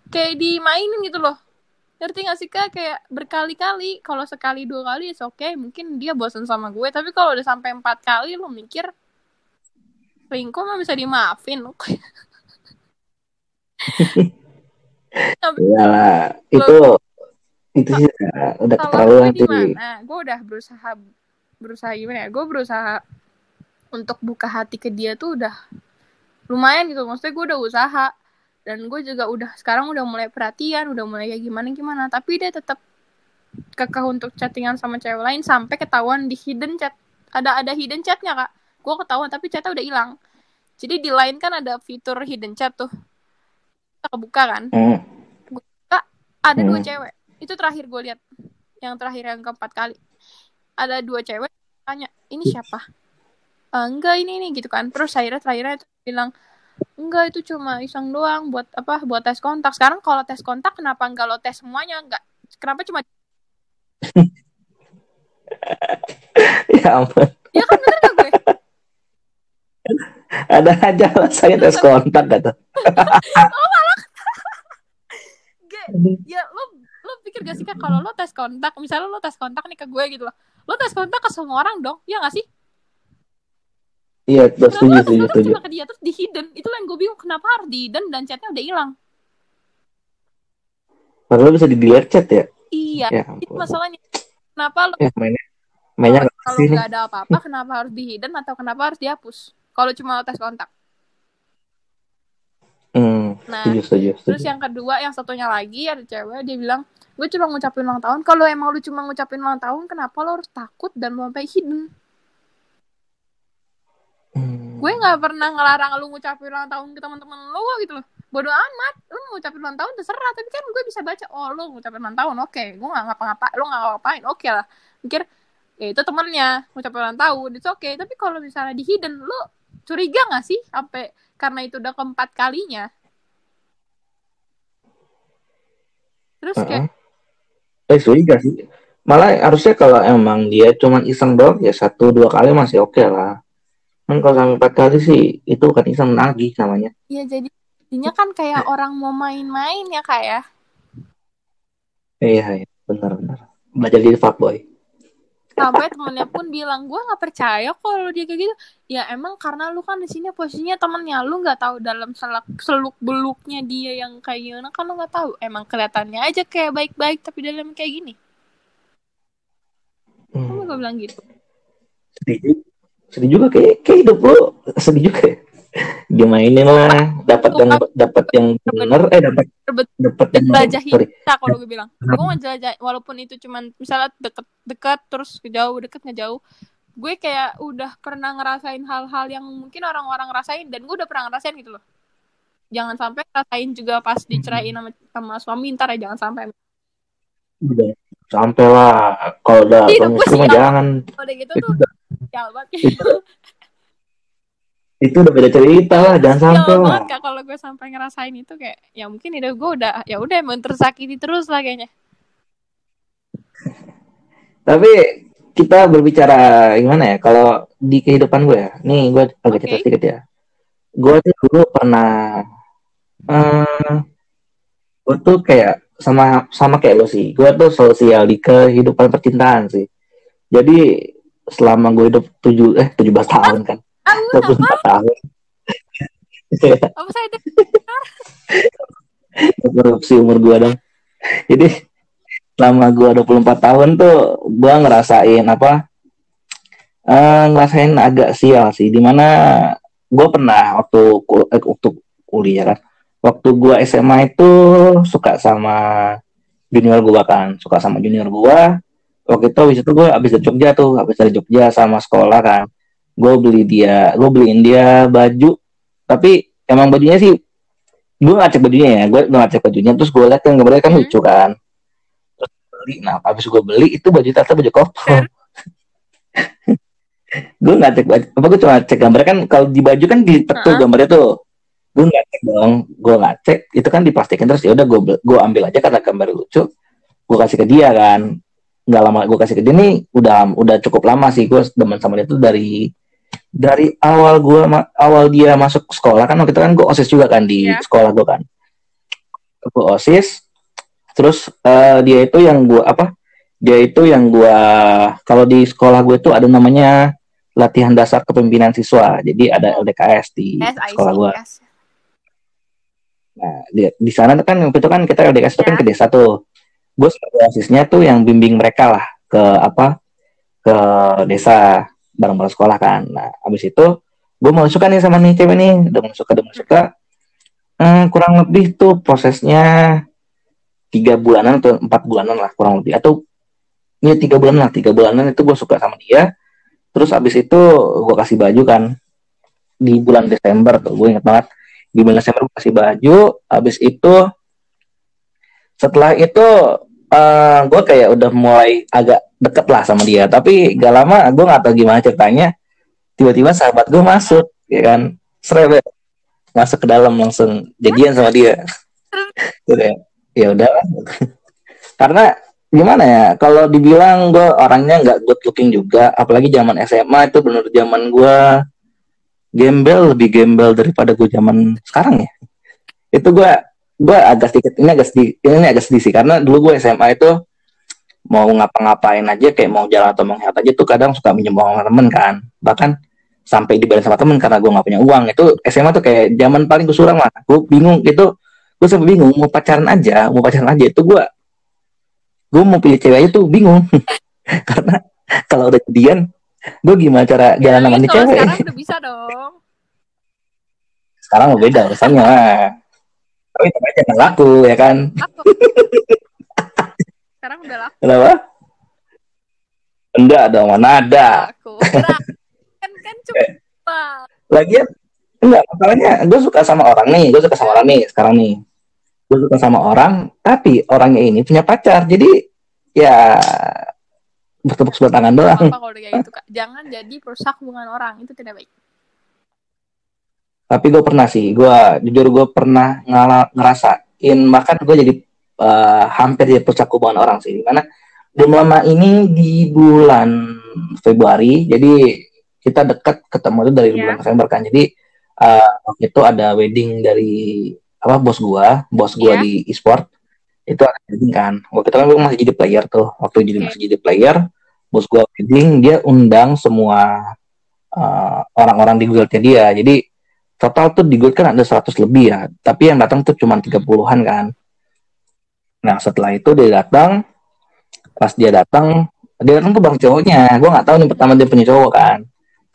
kayak dimainin gitu loh. Ngerti gak sih kak? Kayak berkali-kali kalau sekali dua kali oke okay. Mungkin dia bosan sama gue tapi kalau udah sampai empat kali lu mikir selingkuh mah bisa dimaafin Iyalah, itu itu sih udah keterlaluan sih. Gue udah berusaha berusaha gimana ya? Gue berusaha untuk buka hati ke dia tuh udah lumayan gitu. Maksudnya gue udah usaha dan gue juga udah sekarang udah mulai perhatian, udah mulai kayak gimana gimana. Tapi dia tetap kekeh untuk chattingan sama cewek lain sampai ketahuan di hidden chat. Ada ada hidden chatnya kak gue ketahuan tapi chatnya udah hilang. Jadi di lain kan ada fitur hidden chat tuh. Kita kebuka kan? Mm. gue buka ada mm. dua hmm. cewek. Itu terakhir gue lihat. Yang terakhir yang keempat kali. Ada dua cewek tanya ini siapa? E, enggak ini ini gitu kan. Terus akhirnya terakhirnya itu bilang enggak itu cuma iseng doang buat apa buat tes kontak. Sekarang kalau tes kontak kenapa enggak lo tes semuanya? Enggak. Kenapa cuma ya ampun. Ya kan bener gak gue ada aja lah saya tes kontak kata oh malah ya lo lo pikir gak sih kan kalau lo tes kontak misalnya lo tes kontak nih ke gue gitu loh lo tes kontak ke semua orang dong ya gak sih Iya, terus setuju, setuju, setuju. Cuma ke dia terus di hidden. Itu yang gue bingung kenapa harus di hidden dan chatnya udah hilang. Padahal bisa di delete chat ya? Iya, ya, itu masalahnya. Kenapa lo? Ya, mainnya, mainnya kalau nggak ada apa-apa, kenapa harus di hidden atau kenapa harus dihapus? Kalau cuma tes kontak Hmm, nah, setuju, setuju, setuju. terus yang kedua, yang satunya lagi ada cewek dia bilang, gue cuma ngucapin ulang tahun. Kalau emang lu cuma ngucapin ulang tahun, kenapa lo harus takut dan mau sampai hidden? Hmm. Gue nggak pernah ngelarang lu ngucapin ulang tahun ke teman-teman lu gitu loh. Bodoh amat, lu ngucapin ulang tahun terserah. Tapi kan gue bisa baca, oh lu ngucapin ulang tahun, oke. Okay. Gue nggak ngapa-ngapa, lu nggak ngapain, oke okay lah. Mikir, ya itu temennya ngucapin ulang tahun, itu oke. Okay. Tapi kalau misalnya di hidden, lu curiga gak sih sampai karena itu udah keempat kalinya? Terus kayak uh-uh. eh curiga sih. Malah harusnya kalau emang dia cuman iseng doang ya satu dua kali masih oke okay lah. Kan kalau sampai empat kali sih itu kan iseng nagih namanya. Iya jadi jadinya kan kayak orang mau main-main ya kak ya? Iya iya. Benar benar. Belajar jadi fuckboy sampai temennya pun bilang gue nggak percaya kalau dia kayak gitu. Ya emang karena lu kan di sini posisinya temennya lu nggak tahu dalam selak seluk beluknya dia yang kayak gimana kan lu nggak tahu. Emang kelihatannya aja kayak baik-baik tapi dalam kayak gini. Hmm. kamu gak bilang gitu? Sedih sedih juga kayak kayak hidup lu sedih juga ya dia mainin lah dapat yang dapat yang benar eh dapat dapat yang jelajah kita kalau gue bilang. Gue mau jelajah walaupun itu cuman misalnya deket dekat terus ke jauh deket ngejauh gue kayak udah pernah ngerasain hal-hal yang mungkin orang-orang rasain dan gue udah pernah ngerasain gitu loh. Jangan sampai rasain juga pas diceraiin sama, sama suami ntar ya jangan sampai. Udah sampai lah. Kalau udah jangan. Kalau udah gitu tuh ya itu udah beda cerita lah jangan sampai lah. Kak kalau gue sampai ngerasain itu kayak ya mungkin hidup gue udah ya udah emang tersakiti terus lah kayaknya. Tapi kita berbicara gimana ya kalau di kehidupan gue ya. Nih gue agak okay. cerita sedikit ya. Gue tuh dulu pernah uh, gue tuh kayak sama sama kayak lo sih. Gue tuh sosial di kehidupan percintaan sih. Jadi selama gue hidup tujuh eh tujuh belas tahun kan 24 tahun. Apa saya Korupsi umur gua dong. Jadi selama gua 24 tahun tuh gua ngerasain apa? Uh, ngerasain agak sial sih di mana gue pernah waktu eh, waktu kuliah kan waktu gue SMA itu suka sama junior gue kan suka sama junior gue waktu itu habis itu gue habis dari Jogja tuh habis dari Jogja sama sekolah kan gue beli dia gue beliin dia baju. Tapi emang bajunya sih gue ngecek bajunya ya. Gue ngecek bajunya terus gue liat kan gambarnya kan hmm. lucu kan. Terus beli. Nah habis gue beli itu baju ternyata baju koko gue nggak cek baju apa gue cuma cek gambarnya kan kalau di baju kan di uh -huh. gambarnya tuh. Gue nggak cek dong gue nggak cek itu kan dipastikan terus ya udah gue gue ambil aja karena gambar lucu. Gue kasih ke dia kan. Nggak lama gue kasih ke dia nih udah udah cukup lama sih gue demen sama dia tuh dari dari awal gua awal dia masuk sekolah kan waktu itu kan gue osis juga kan di yeah. sekolah gue kan. Gue osis terus uh, dia itu yang gua apa dia itu yang gua kalau di sekolah gue tuh ada namanya latihan dasar kepemimpinan siswa. Jadi ada LDKS di yes, sekolah gue nah di, di sana kan waktu itu kan kita LDKS yeah. itu kan ke desa tuh. Gue sebagai osisnya tuh yang bimbing mereka lah ke apa ke desa bareng-bareng sekolah kan. Nah abis itu gue mau suka nih sama nih cewek nih. Udah mau suka udah mau suka. Hmm, kurang lebih tuh prosesnya tiga bulanan atau empat bulanan lah kurang lebih. Atau ya tiga bulan lah tiga bulanan itu gue suka sama dia. Terus abis itu gue kasih baju kan. Di bulan Desember tuh gue inget banget. Di bulan Desember gue kasih baju abis itu setelah itu uh, gue kayak udah mulai agak deket lah sama dia. Tapi gak lama gue nggak tahu gimana ceritanya tiba-tiba sahabat gue masuk ya kan? Seret masuk ke dalam langsung jadian sama dia. Ya. Udah. Karena gimana ya kalau dibilang gue orangnya nggak good looking juga apalagi zaman SMA itu bener zaman gue gembel lebih gembel daripada gue zaman sekarang ya. Itu gue gue agak sedikit ini agak sedikit ini agak sedih sih karena dulu gue SMA itu mau ngapa-ngapain aja kayak mau jalan atau mau ngehat aja tuh kadang suka minjem uang sama temen kan. Bahkan sampai dibayar sama temen karena gue nggak punya uang. Itu SMA tuh kayak zaman paling gue lah. Gue bingung itu gue sampai bingung mau pacaran aja mau pacaran aja itu gue gue mau pilih cewek aja tuh bingung. Karena kalau udah jadian gue gimana cara ya, jalan sama nih cewek? sekarang udah bisa dong. Sekarang mau beda urusannya. Tapi tetap aja nggak laku ya kan sekarang udah laku. Kenapa? Enggak dong mana ada? Laku. Kan kan cuma lagian enggak masalahnya gue suka sama orang nih gue suka sama orang nih sekarang nih. Gue suka sama orang tapi orangnya ini punya pacar jadi ya bertepuk sebelah tangan doang. apa kalau kayak gitu kak. Jangan jadi perusak hubungan orang itu tidak baik. Tapi gue pernah sih gue jujur gue pernah ngala, ngerasain bahkan gue jadi uh, hampir jadi perusak hubungan orang sih. Karena belum lama ini di bulan Februari jadi kita dekat ketemu itu dari yeah. bulan November kan. Jadi uh, itu ada wedding dari apa bos gua. Bos gua yeah. di e-sport. Itu ada wedding kan. Waktu itu kan gua masih jadi player tuh. Waktu jadi masih jadi player bos gua wedding dia undang semua uh, orang-orang di guildnya dia. Jadi total tuh di guild kan ada 100 lebih ya. Tapi yang datang tuh cuma 30-an kan nah setelah itu dia datang. Pas dia datang dia datang tuh bang cowoknya. Gue nggak tahu nih pertama dia punya cowok kan.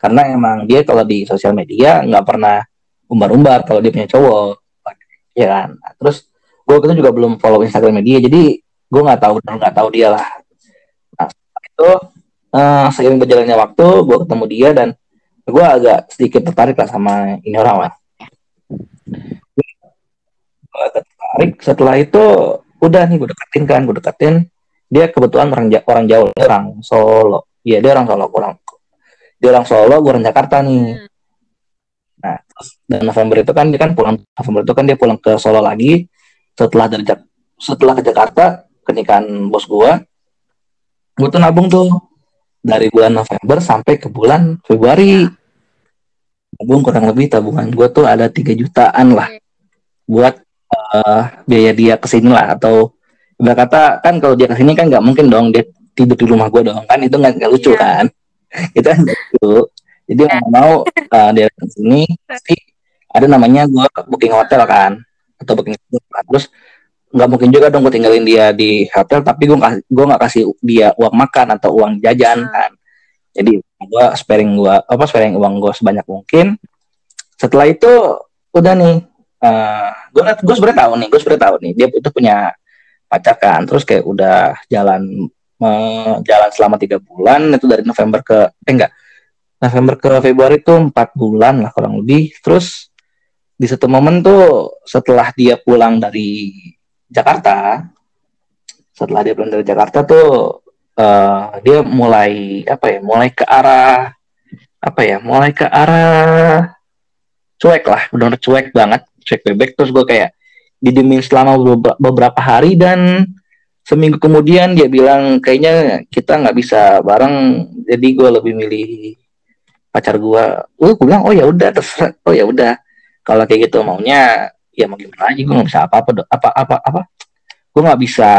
Karena emang dia kalau di sosial media nggak pernah umbar-umbar kalau dia punya cowok. Ya kan? Nah, terus gue itu juga belum follow Instagram dia jadi gue nggak tahu nggak tahu dia lah. Nah itu uh, seiring berjalannya waktu gue ketemu dia dan gue agak sedikit tertarik lah sama ini orang lah gue agak tertarik. Setelah itu udah nih gue deketin kan gue deketin. Dia kebetulan orang orang jauh orang Solo. Iya dia orang Solo orang dia orang Solo gue orang Jakarta nih. Hmm. nah terus dan November itu kan dia kan pulang November itu kan dia pulang ke Solo lagi. Setelah dari setelah ke Jakarta kenikahan bos gue gue tuh nabung tuh. Dari bulan November sampai ke bulan Februari. Nabung kurang lebih tabungan gue tuh ada tiga jutaan lah buat uh, biaya dia ke sini lah. Atau udah kata kan kalau dia ke sini kan nggak mungkin dong dia tidur di rumah gue dong kan? Itu nggak lucu yeah. kan? Itu kan gitu jadi mau mau uh, dia ke sini pasti ada namanya gue booking hotel kan? Atau booking terus nggak mungkin juga dong gue tinggalin dia di hotel tapi gue nggak gue nggak kasih dia uang makan atau uang jajan hmm. kan? Jadi gue sparing gue apa sparing uang gue sebanyak mungkin. Setelah itu udah nih uh, gue gue sebenarnya tahu nih gue sebenarnya tahu nih dia itu punya pacar kan terus kayak udah jalan jalan selama tiga bulan itu dari November ke eh enggak November ke Februari itu empat bulan lah kurang lebih terus di satu momen tuh setelah dia pulang dari Jakarta setelah dia pulang dari Jakarta tuh uh, dia mulai apa ya mulai ke arah apa ya mulai ke arah cuek lah udah cuek banget cuek bebek terus gue kayak didemin selama beberapa hari dan seminggu kemudian dia bilang kayaknya kita nggak bisa bareng jadi gue lebih milih pacar gue uh gue bilang oh ya udah terserah oh ya udah. Kalau kayak gitu maunya ya mau gimana aja gue nggak bisa apa apa apa apa apa gue nggak bisa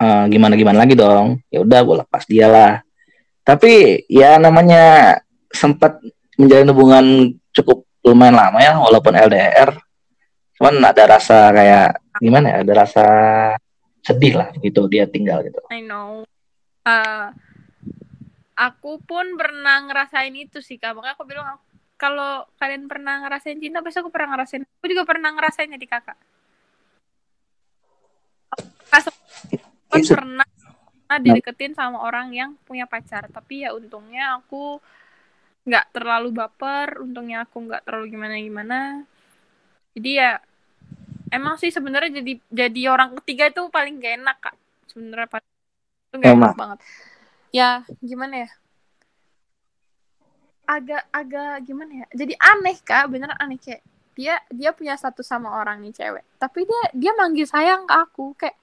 uh, eh, gimana gimana lagi dong. Ya udah gue lepas dia lah. Tapi ya namanya sempat menjalin hubungan cukup lumayan lama ya walaupun LDR cuman ada rasa kayak gimana ya ada rasa sedih lah gitu dia tinggal gitu. I know. Uh, aku pun pernah ngerasain itu sih kak. Makanya aku bilang kalau kalian pernah ngerasain cinta, pasti aku pernah ngerasain. Aku juga pernah ngerasain jadi kakak. Aku pun pernah dideketin sama orang yang punya pacar. Tapi ya untungnya aku nggak terlalu baper. Untungnya aku nggak terlalu gimana-gimana. Jadi ya emang sih sebenarnya jadi jadi orang ketiga itu paling gak enak kak. Sebenarnya itu gak enak banget. Ya gimana ya? Agak agak gimana ya? Jadi aneh kak bener aneh. Kayak dia dia punya satu sama orang nih cewek. Tapi dia dia manggil sayang ke aku kayak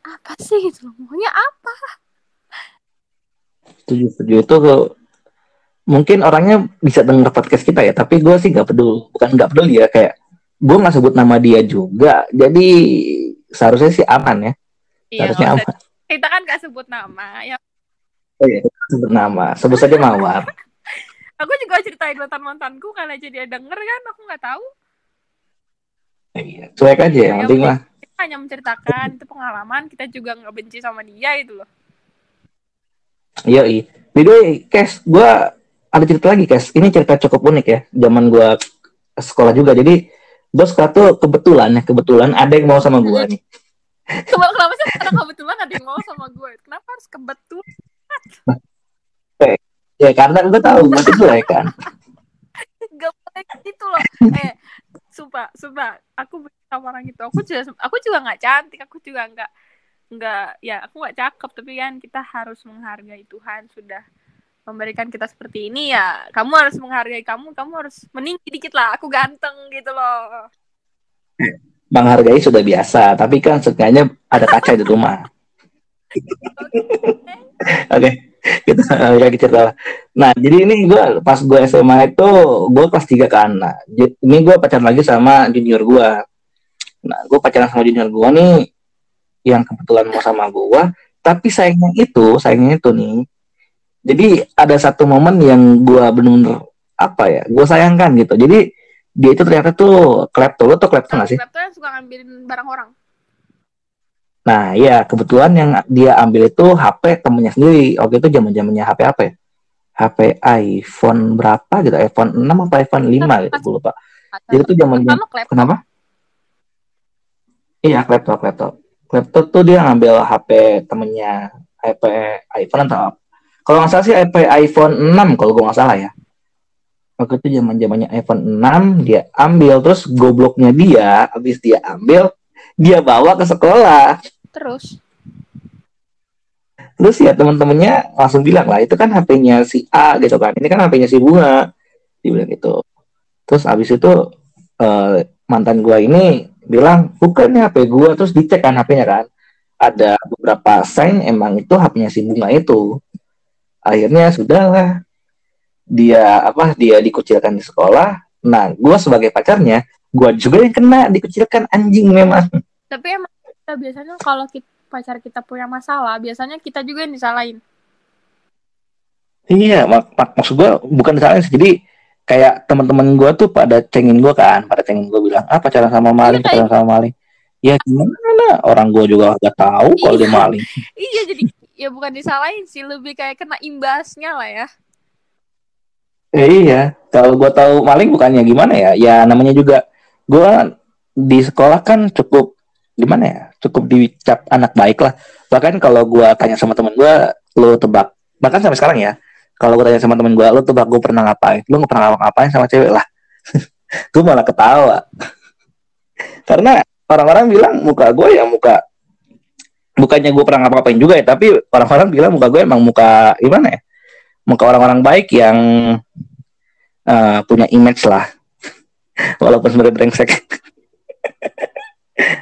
apa sih? gitu loh. Maunya apa? Setuju setuju. Itu mungkin orangnya bisa dengar podcast kita ya tapi gue sih nggak peduli bukan nggak peduli ya kayak gue nggak sebut nama dia juga jadi seharusnya sih aman ya. Iya, seharusnya aman. kita kan gak sebut nama ya. Oh iya sebut nama sebut saja mawar. Aku juga ceritain mantan mantanku kalau aja dia denger kan aku nggak tahu. Iya cuek aja ya, penting lah kita hanya menceritakan itu pengalaman kita juga nggak benci sama dia itu loh. Iya iya by the way Kes gue ada cerita lagi Kes. Ini cerita cukup unik ya zaman gue sekolah juga. Jadi gue sekolah tuh kebetulan ya kebetulan ada yang mau sama gue nih. Kenapa sih karena kebetulan ada yang mau sama gue kenapa harus kebetulan? Ya karena gue tahu gue tuh ya kan. Gak boleh gitu loh. Eh sumpah sumpah. Aku sama orang itu. Aku juga aku juga nggak cantik aku juga nggak nggak ya aku nggak cakep. Tapi kan kita harus menghargai Tuhan sudah memberikan kita seperti ini ya kamu harus menghargai kamu kamu harus meninggi dikit lah aku ganteng gitu loh. Menghargai sudah biasa tapi kan setidaknya ada kaca di rumah. Oke kita kayak cerita. Lah nah jadi ini gue pas gue SMA itu gue kelas tiga kan. Nah ini gue pacaran lagi sama junior gue nah gue pacaran sama junior gue nih yang kebetulan mau sama gue tapi sayangnya itu sayangnya itu nih jadi ada satu momen yang gue bener-bener apa ya gue sayangkan gitu. Jadi dia itu ternyata tuh klepto. Lo tuh klepto nggak sih? Klepto yang suka ngambilin barang orang. Nah iya kebetulan yang dia ambil itu HP temennya sendiri. Waktu itu zaman zamannya HP apa ya? HP iPhone berapa gitu? iPhone 6 apa iPhone 5 gitu gue lupa. Jadi itu zaman kenapa? Iya klepto klepto. Klepto tuh dia ngambil HP temennya HP iPhone atau kalau nggak salah sih iPhone 6 kalau gue nggak salah ya. Waktu itu zaman zamannya iPhone 6 dia ambil terus gobloknya dia habis dia ambil dia bawa ke sekolah. Terus? Terus ya teman-temannya langsung bilang lah itu kan HP-nya si A gitu kan. Ini kan HP-nya si Bunga. Dibilang gitu. Terus habis itu uh, mantan gua ini bilang bukan HP gua. Terus dicek kan HP-nya kan. Ada beberapa sign emang itu HP-nya si Bunga itu akhirnya sudahlah dia apa dia dikucilkan di sekolah. Nah gue sebagai pacarnya gue juga yang kena dikucilkan anjing memang. Tapi emang kita biasanya kalau kita, pacar kita punya masalah biasanya kita juga yang disalahin. Iya mak, mak maksud gue bukan disalahin sih. Jadi kayak teman-teman gue tuh pada cengin gue kan pada cengin gue bilang ah pacaran sama maling iya, pacaran sama maling ya gimana? Orang gue juga gak tahu kalau dia iya. maling iya jadi ya bukan disalahin sih lebih kayak kena imbasnya lah ya. Eh, iya. Kalau gue tahu maling bukannya gimana ya? Ya namanya juga gue di sekolah kan cukup gimana ya? Cukup dicap anak baik lah. Bahkan kalau gue tanya sama temen gue lo tebak. Bahkan sampai sekarang ya kalau gue tanya sama temen gue lo tebak gue pernah ngapain? Lo nggak pernah ngapain sama cewek lah. Gue malah ketawa. Karena orang-orang bilang muka gue ya muka bukannya gue pernah ngapa-ngapain juga ya tapi orang-orang bilang muka gue emang muka gimana ya muka orang-orang baik yang uh, punya image lah. Walaupun sebenarnya brengsek.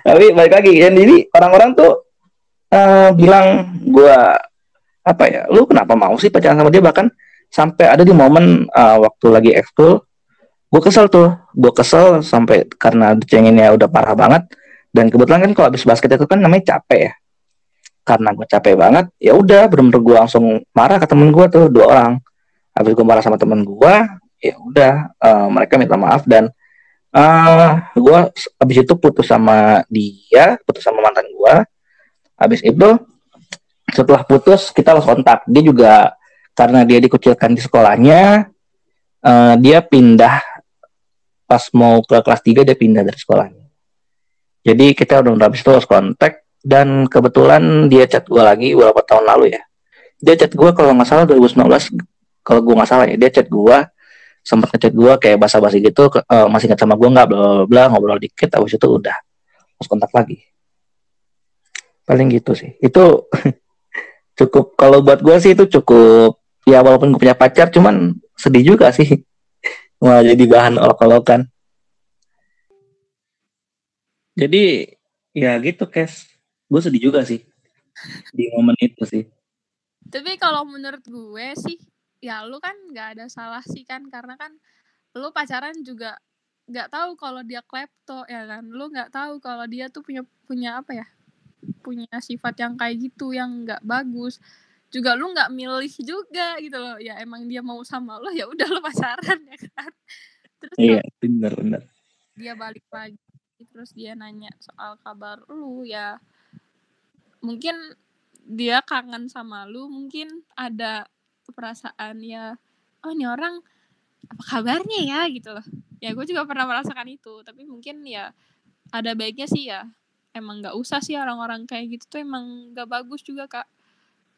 Tapi balik lagi dan jadi orang-orang tuh uh, bilang gue apa ya lu kenapa mau sih pacaran sama dia? Bahkan sampai ada di momen uh, waktu lagi ekskul gue kesel tuh. Gue kesel sampai karena cenginnya udah parah banget. Dan kebetulan kan kalau habis basket itu kan namanya capek ya karena gue capek banget ya udah bener-bener gue langsung marah ke temen gue tuh dua orang. Habis gue marah sama temen gue ya udah uh, mereka minta maaf dan uh, eh, gue habis itu putus sama dia putus sama mantan gue habis itu setelah putus kita harus kontak. Dia juga karena dia dikucilkan di sekolahnya uh, dia pindah. Pas mau ke kelas 3 dia pindah dari sekolahnya. Jadi kita udah habis itu harus kontak dan kebetulan dia chat gue lagi beberapa tahun lalu ya. Dia chat gue kalau nggak salah 2019 kalau gue nggak salah ya. Dia chat gue sempat ngechat gue kayak basa-basi gitu uh, masih ingat sama gue nggak bla bla ngobrol dikit abis itu udah harus kontak lagi. Paling gitu sih. Itu cukup kalau buat gue sih itu cukup ya walaupun gue punya pacar cuman sedih juga sih. Malah jadi bahan olok-olokan. Jadi ya gitu kes gue sedih juga sih. Di momen itu sih. Tapi kalau menurut gue sih ya lu kan nggak ada salah sih kan karena kan lu pacaran juga nggak tahu kalau dia klepto ya kan? Lu nggak tahu kalau dia tuh punya punya apa ya? Punya sifat yang kayak gitu yang nggak bagus. Juga lu nggak milih juga gitu loh. Ya emang dia mau sama lo ya udah lu pacaran ya kan? Terus iya bener bener. dia balik lagi terus dia nanya soal kabar lu ya mungkin dia kangen sama lu mungkin ada perasaan ya oh ini orang apa kabarnya ya? gitu loh. Ya gue juga pernah merasakan itu tapi mungkin ya ada baiknya sih ya. Emang nggak usah sih orang-orang kayak gitu tuh emang nggak bagus juga kak.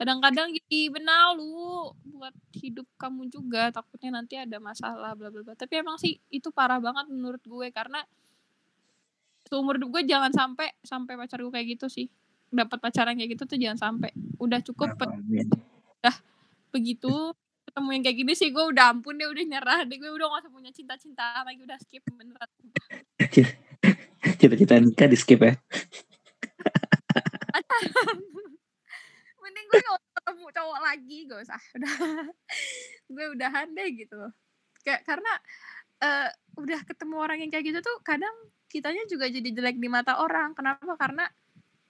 Kadang-kadang jadi benar lu buat hidup kamu juga takutnya nanti ada masalah bla bla bla. Tapi emang sih itu parah banget menurut gue karena seumur hidup gue jangan sampai sampai pacar gue kayak gitu sih dapat pacaran kayak gitu tuh jangan sampai. Udah cukup udah begitu ketemu yang kayak gini sih gue udah ampun deh udah nyerah deh gue udah gak usah punya cinta-cinta lagi udah skip beneran. Cita-cita nikah di skip ya? Mending gue gak usah ketemu cowok lagi gak usah. Udah gue udahan deh gitu. Kayak karena uh, udah ketemu orang yang kayak gitu tuh kadang kitanya juga jadi jelek di mata orang. Kenapa? Karena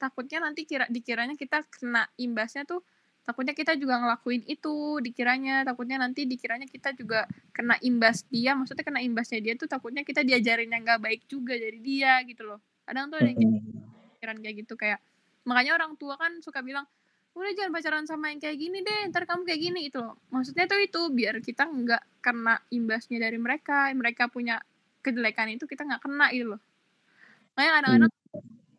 takutnya nanti kira dikiranya kita kena imbasnya tuh takutnya kita juga ngelakuin itu dikiranya takutnya nanti dikiranya kita juga kena imbas dia maksudnya kena imbasnya dia tuh takutnya kita diajarin yang gak baik juga dari dia gitu loh. Kadang tuh ada yang pikiran kayak gitu kayak makanya orang tua kan suka bilang udah jangan pacaran sama yang kayak gini deh ntar kamu kayak gini itu loh. Maksudnya tuh itu biar kita nggak kena imbasnya dari mereka mereka punya kejelekan itu kita nggak kena gitu loh. Makanya kadang-kadang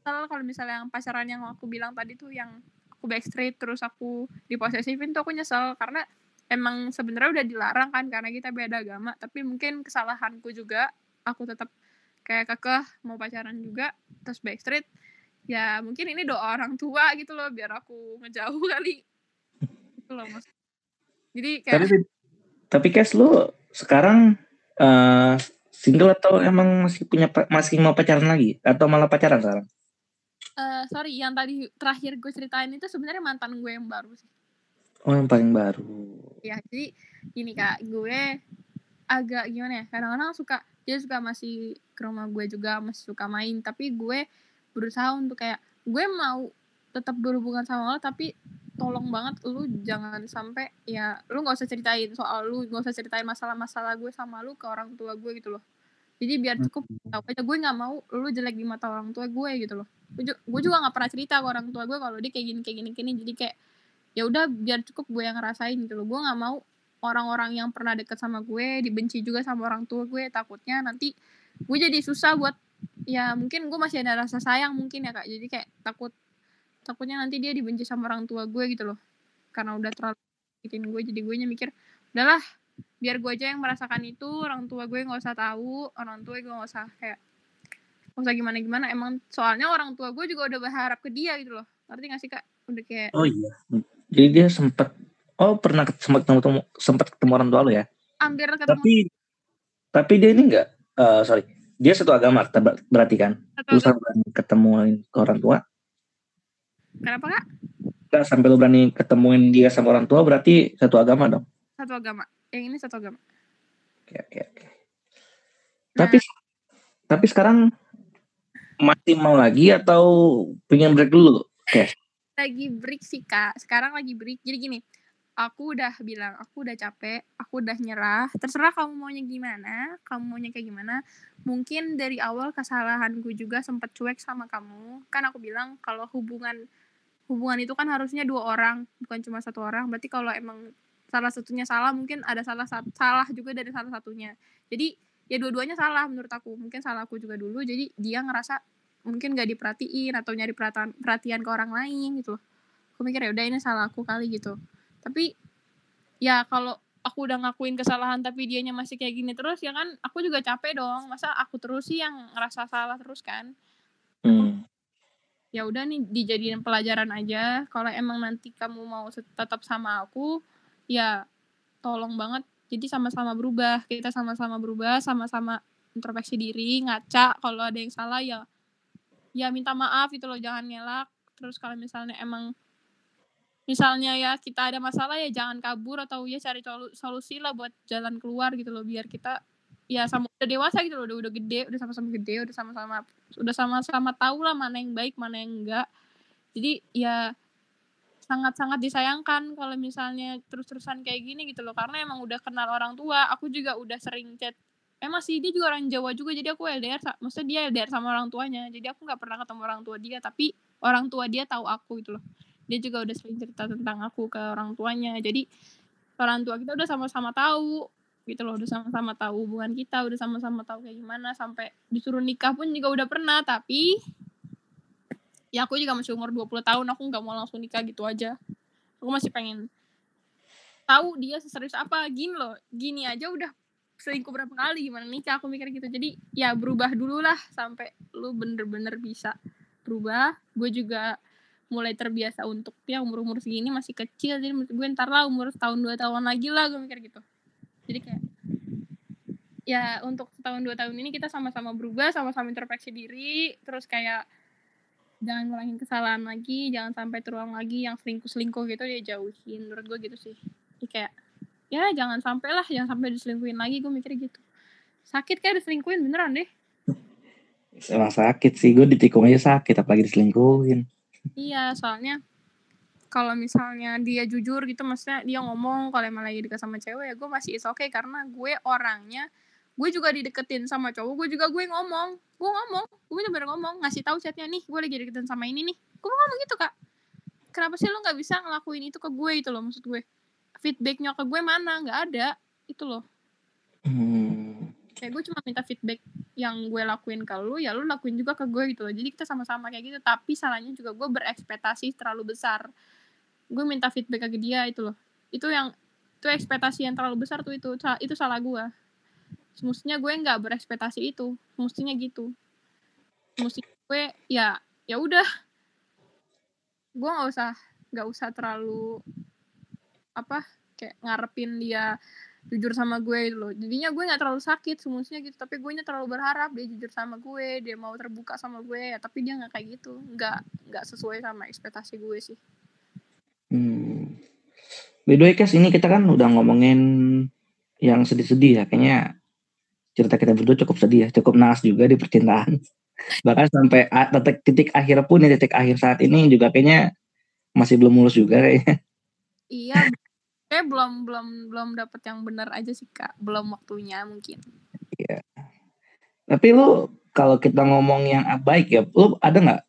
hmm. kalau misalnya yang pacaran yang aku bilang tadi tuh yang aku backstreet terus aku diposesifin tuh aku nyesel. Karena emang sebenarnya udah dilarang kan karena kita beda agama. Tapi mungkin kesalahanku juga aku tetap kayak kekeh mau pacaran juga terus backstreet ya mungkin ini doa orang tua gitu loh biar aku ngejauh kali. Gitu loh mas. Jadi kayak tapi tapi kes lu sekarang uh, single atau emang masih punya masih mau pacaran lagi? Atau malah pacaran sekarang uh, sorry yang tadi terakhir gue ceritain itu sebenarnya mantan gue yang baru sih. Oh yang paling baru. Ya jadi gini kak gue agak gimana ya kadang-kadang suka dia suka masih ke rumah gue juga masih suka main tapi gue berusaha untuk kayak gue mau tetap berhubungan sama lo tapi tolong banget lu jangan sampai ya lu nggak usah ceritain soal lu nggak usah ceritain masalah-masalah gue sama lu ke orang tua gue gitu loh jadi biar hmm. cukup tahu aja gue nggak mau lu jelek di mata orang tua gue gitu loh. Gue juga nggak pernah cerita ke orang tua gue kalau dia kayak gini kayak gini gini. Jadi kayak ya udah biar cukup gue yang ngerasain gitu loh. Gue nggak mau orang-orang yang pernah deket sama gue dibenci juga sama orang tua gue takutnya nanti gue jadi susah buat ya mungkin gue masih ada rasa sayang mungkin ya kak. Jadi kayak takut takutnya nanti dia dibenci sama orang tua gue gitu loh. Karena udah terlalu bikin gue jadi gue mikir udahlah biar gue aja yang merasakan itu orang tua gue nggak usah tahu orang tua gue nggak usah kayak nggak usah gimana gimana. Emang soalnya orang tua gue juga udah berharap ke dia gitu loh. Ngerti gak sih kak? Udah kayak oh iya. Jadi dia sempat oh pernah sempat ketemu sempat ketemu orang tua lo ya? Hampir ketemu. Tapi tapi dia ini enggak uh, sorry. Dia satu agama berarti kan? Lu sampai ketemuin ke orang tua? Kenapa kak? Gak sampai lu berani ketemuin dia sama orang tua berarti satu agama dong? Satu agama yang ini satu agama. Oke oke oke. Nah. tapi tapi sekarang masih mau lagi atau pengen break dulu? Oke. Lagi break sih kak. Sekarang lagi break. Jadi gini aku udah bilang aku udah capek aku udah nyerah. Terserah kamu maunya gimana kamu maunya kayak gimana. Mungkin dari awal kesalahanku juga sempat cuek sama kamu. Kan aku bilang kalau hubungan hubungan itu kan harusnya dua orang bukan cuma satu orang. Berarti kalau emang salah satunya salah mungkin ada salah salah juga dari salah satunya. Jadi ya dua-duanya salah menurut aku. Mungkin salah aku juga dulu jadi dia ngerasa mungkin gak diperhatiin atau nyari perhatian perhatian ke orang lain gitu loh. Aku mikir ya udah ini salah aku kali gitu. Tapi ya kalau aku udah ngakuin kesalahan tapi dianya masih kayak gini terus ya kan aku juga capek dong. Masa aku terus sih yang ngerasa salah terus kan? Hmm. ya udah nih dijadiin pelajaran aja. Kalau emang nanti kamu mau tetap sama aku ya tolong banget. Jadi sama-sama berubah kita sama-sama berubah sama-sama introspeksi diri ngaca. Kalau ada yang salah ya ya minta maaf itu loh jangan ngelak. Terus kalau misalnya emang misalnya ya kita ada masalah ya jangan kabur atau ya cari solusi lah buat jalan keluar gitu loh biar kita ya sama udah dewasa gitu loh udah udah gede udah sama-sama gede udah sama-sama udah sama-sama tahu lah mana yang baik mana yang enggak. Jadi ya sangat-sangat disayangkan kalau misalnya terus-terusan kayak gini gitu loh. Karena emang udah kenal orang tua aku juga udah sering chat. Emang sih dia juga orang Jawa juga jadi aku LDR maksudnya dia LDR sama orang tuanya. Jadi aku nggak pernah ketemu orang tua dia tapi orang tua dia tahu aku gitu loh. Dia juga udah sering cerita tentang aku ke orang tuanya. Jadi orang tua kita udah sama-sama tahu gitu loh udah sama-sama tahu hubungan kita udah sama-sama tahu kayak gimana. Sampai disuruh nikah pun juga udah pernah tapi ya aku juga masih umur 20 tahun aku nggak mau langsung nikah gitu aja. Aku masih pengen tahu dia seserius apa. Gini loh gini aja udah selingkuh berapa kali gimana nikah? Aku mikir gitu. Jadi ya berubah dulu lah sampai lu bener-bener bisa berubah. Gue juga mulai terbiasa untuk ya umur umur segini masih kecil. Jadi gue ntar lah umur tahun dua tahun lagi lah gue mikir gitu. Jadi kayak ya untuk setahun dua tahun ini kita sama-sama berubah sama-sama introspeksi diri. Terus kayak jangan ngulangin kesalahan lagi jangan sampai terulang lagi yang selingkuh selingkuh gitu dia jauhin. Menurut gue gitu sih. Jadi kayak ya jangan sampai lah jangan sampai diselingkuhin lagi gue mikir gitu. Sakit kayak diselingkuhin beneran deh. Emang sakit sih gue ditikung aja sakit apalagi diselingkuhin. Iya soalnya kalau misalnya dia jujur gitu maksudnya dia ngomong kalau emang lagi dekat sama cewek ya gue masih is oke okay, karena gue orangnya gue juga dideketin sama cowok gue juga gue ngomong. Gue ngomong gue bener-bener ngomong ngasih tahu chatnya nih gue lagi deketin sama ini nih. Gue ngomong gitu kak. Kenapa sih lo nggak bisa ngelakuin itu ke gue itu loh maksud gue feedbacknya ke gue mana? Nggak ada itu loh. Hmm. kayak gue cuma minta feedback yang gue lakuin ke lu ya lu lakuin juga ke gue gitu loh. Jadi kita sama-sama kayak gitu tapi salahnya juga gue berekspektasi terlalu besar. Gue minta feedback ke dia itu loh. Itu yang itu ekspektasi yang terlalu besar tuh itu itu salah gue semestinya gue nggak berekspektasi itu. Semestinya gitu. Semestinya gue ya ya udah. Gue nggak usah nggak usah terlalu apa kayak ngarepin dia jujur sama gue gitu loh. Jadinya gue nggak terlalu sakit semestinya gitu. Tapi gue nya terlalu berharap dia jujur sama gue dia mau terbuka sama gue. Ya tapi dia nggak kayak gitu. Nggak nggak sesuai sama ekspektasi gue sih. Hmm. by the way guys ini kita kan udah ngomongin yang sedih-sedih ya. Kayaknya cerita kita berdua cukup sedih ya, cukup naas juga di percintaan. Bahkan sampai titik, titik akhir pun, ya titik akhir saat ini juga kayaknya masih belum mulus juga kayaknya. Iya, kayak belum belum belum dapet yang benar aja sih kak, belum waktunya mungkin. Iya. Tapi lu kalau kita ngomong yang baik ya, lu ada nggak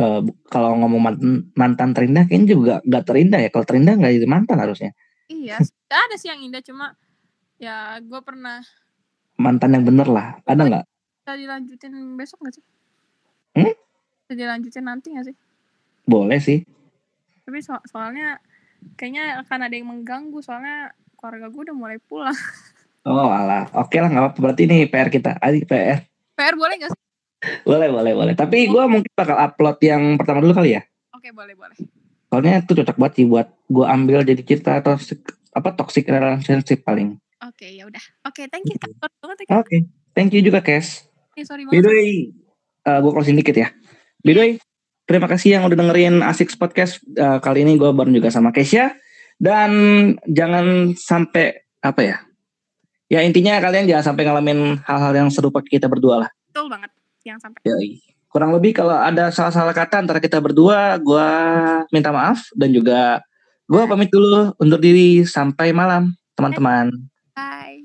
uh, kalau ngomong mantan, mantan terindah kayaknya juga nggak terindah ya. Kalau terindah nggak jadi mantan harusnya. Iya, ada sih yang indah cuma ya gue pernah mantan yang bener lah. Ada nggak? bisa dilanjutin besok nggak sih? Hmm? bisa dilanjutin nanti nggak sih? Boleh sih. Tapi so soalnya kayaknya akan ada yang mengganggu soalnya keluarga gue udah mulai pulang. Oh alah. Oke lah nggak apa berarti ini PR kita. Adik PR PR boleh nggak sih? Boleh boleh boleh. Tapi gue mungkin bakal upload yang pertama dulu kali ya? Oke boleh boleh. Soalnya itu cocok banget sih buat gue ambil jadi cerita atau apa toxic relationship paling Oke, ya udah. Oke, thank you. Oke, okay. thank you juga, Kes. Eh, sorry By the way, uh, gue closing dikit ya. By the way, terima kasih yang udah dengerin Asik Podcast. Uh, kali ini gue bareng juga sama Kesha. Dan jangan sampai, apa ya, ya intinya kalian jangan sampai ngalamin hal-hal yang serupa kita berdua lah. Betul banget, yang sampai. Yoi. Kurang lebih kalau ada salah-salah kata antara kita berdua, gue minta maaf. Dan juga gue pamit dulu untuk diri. Sampai malam, teman-teman. Bye.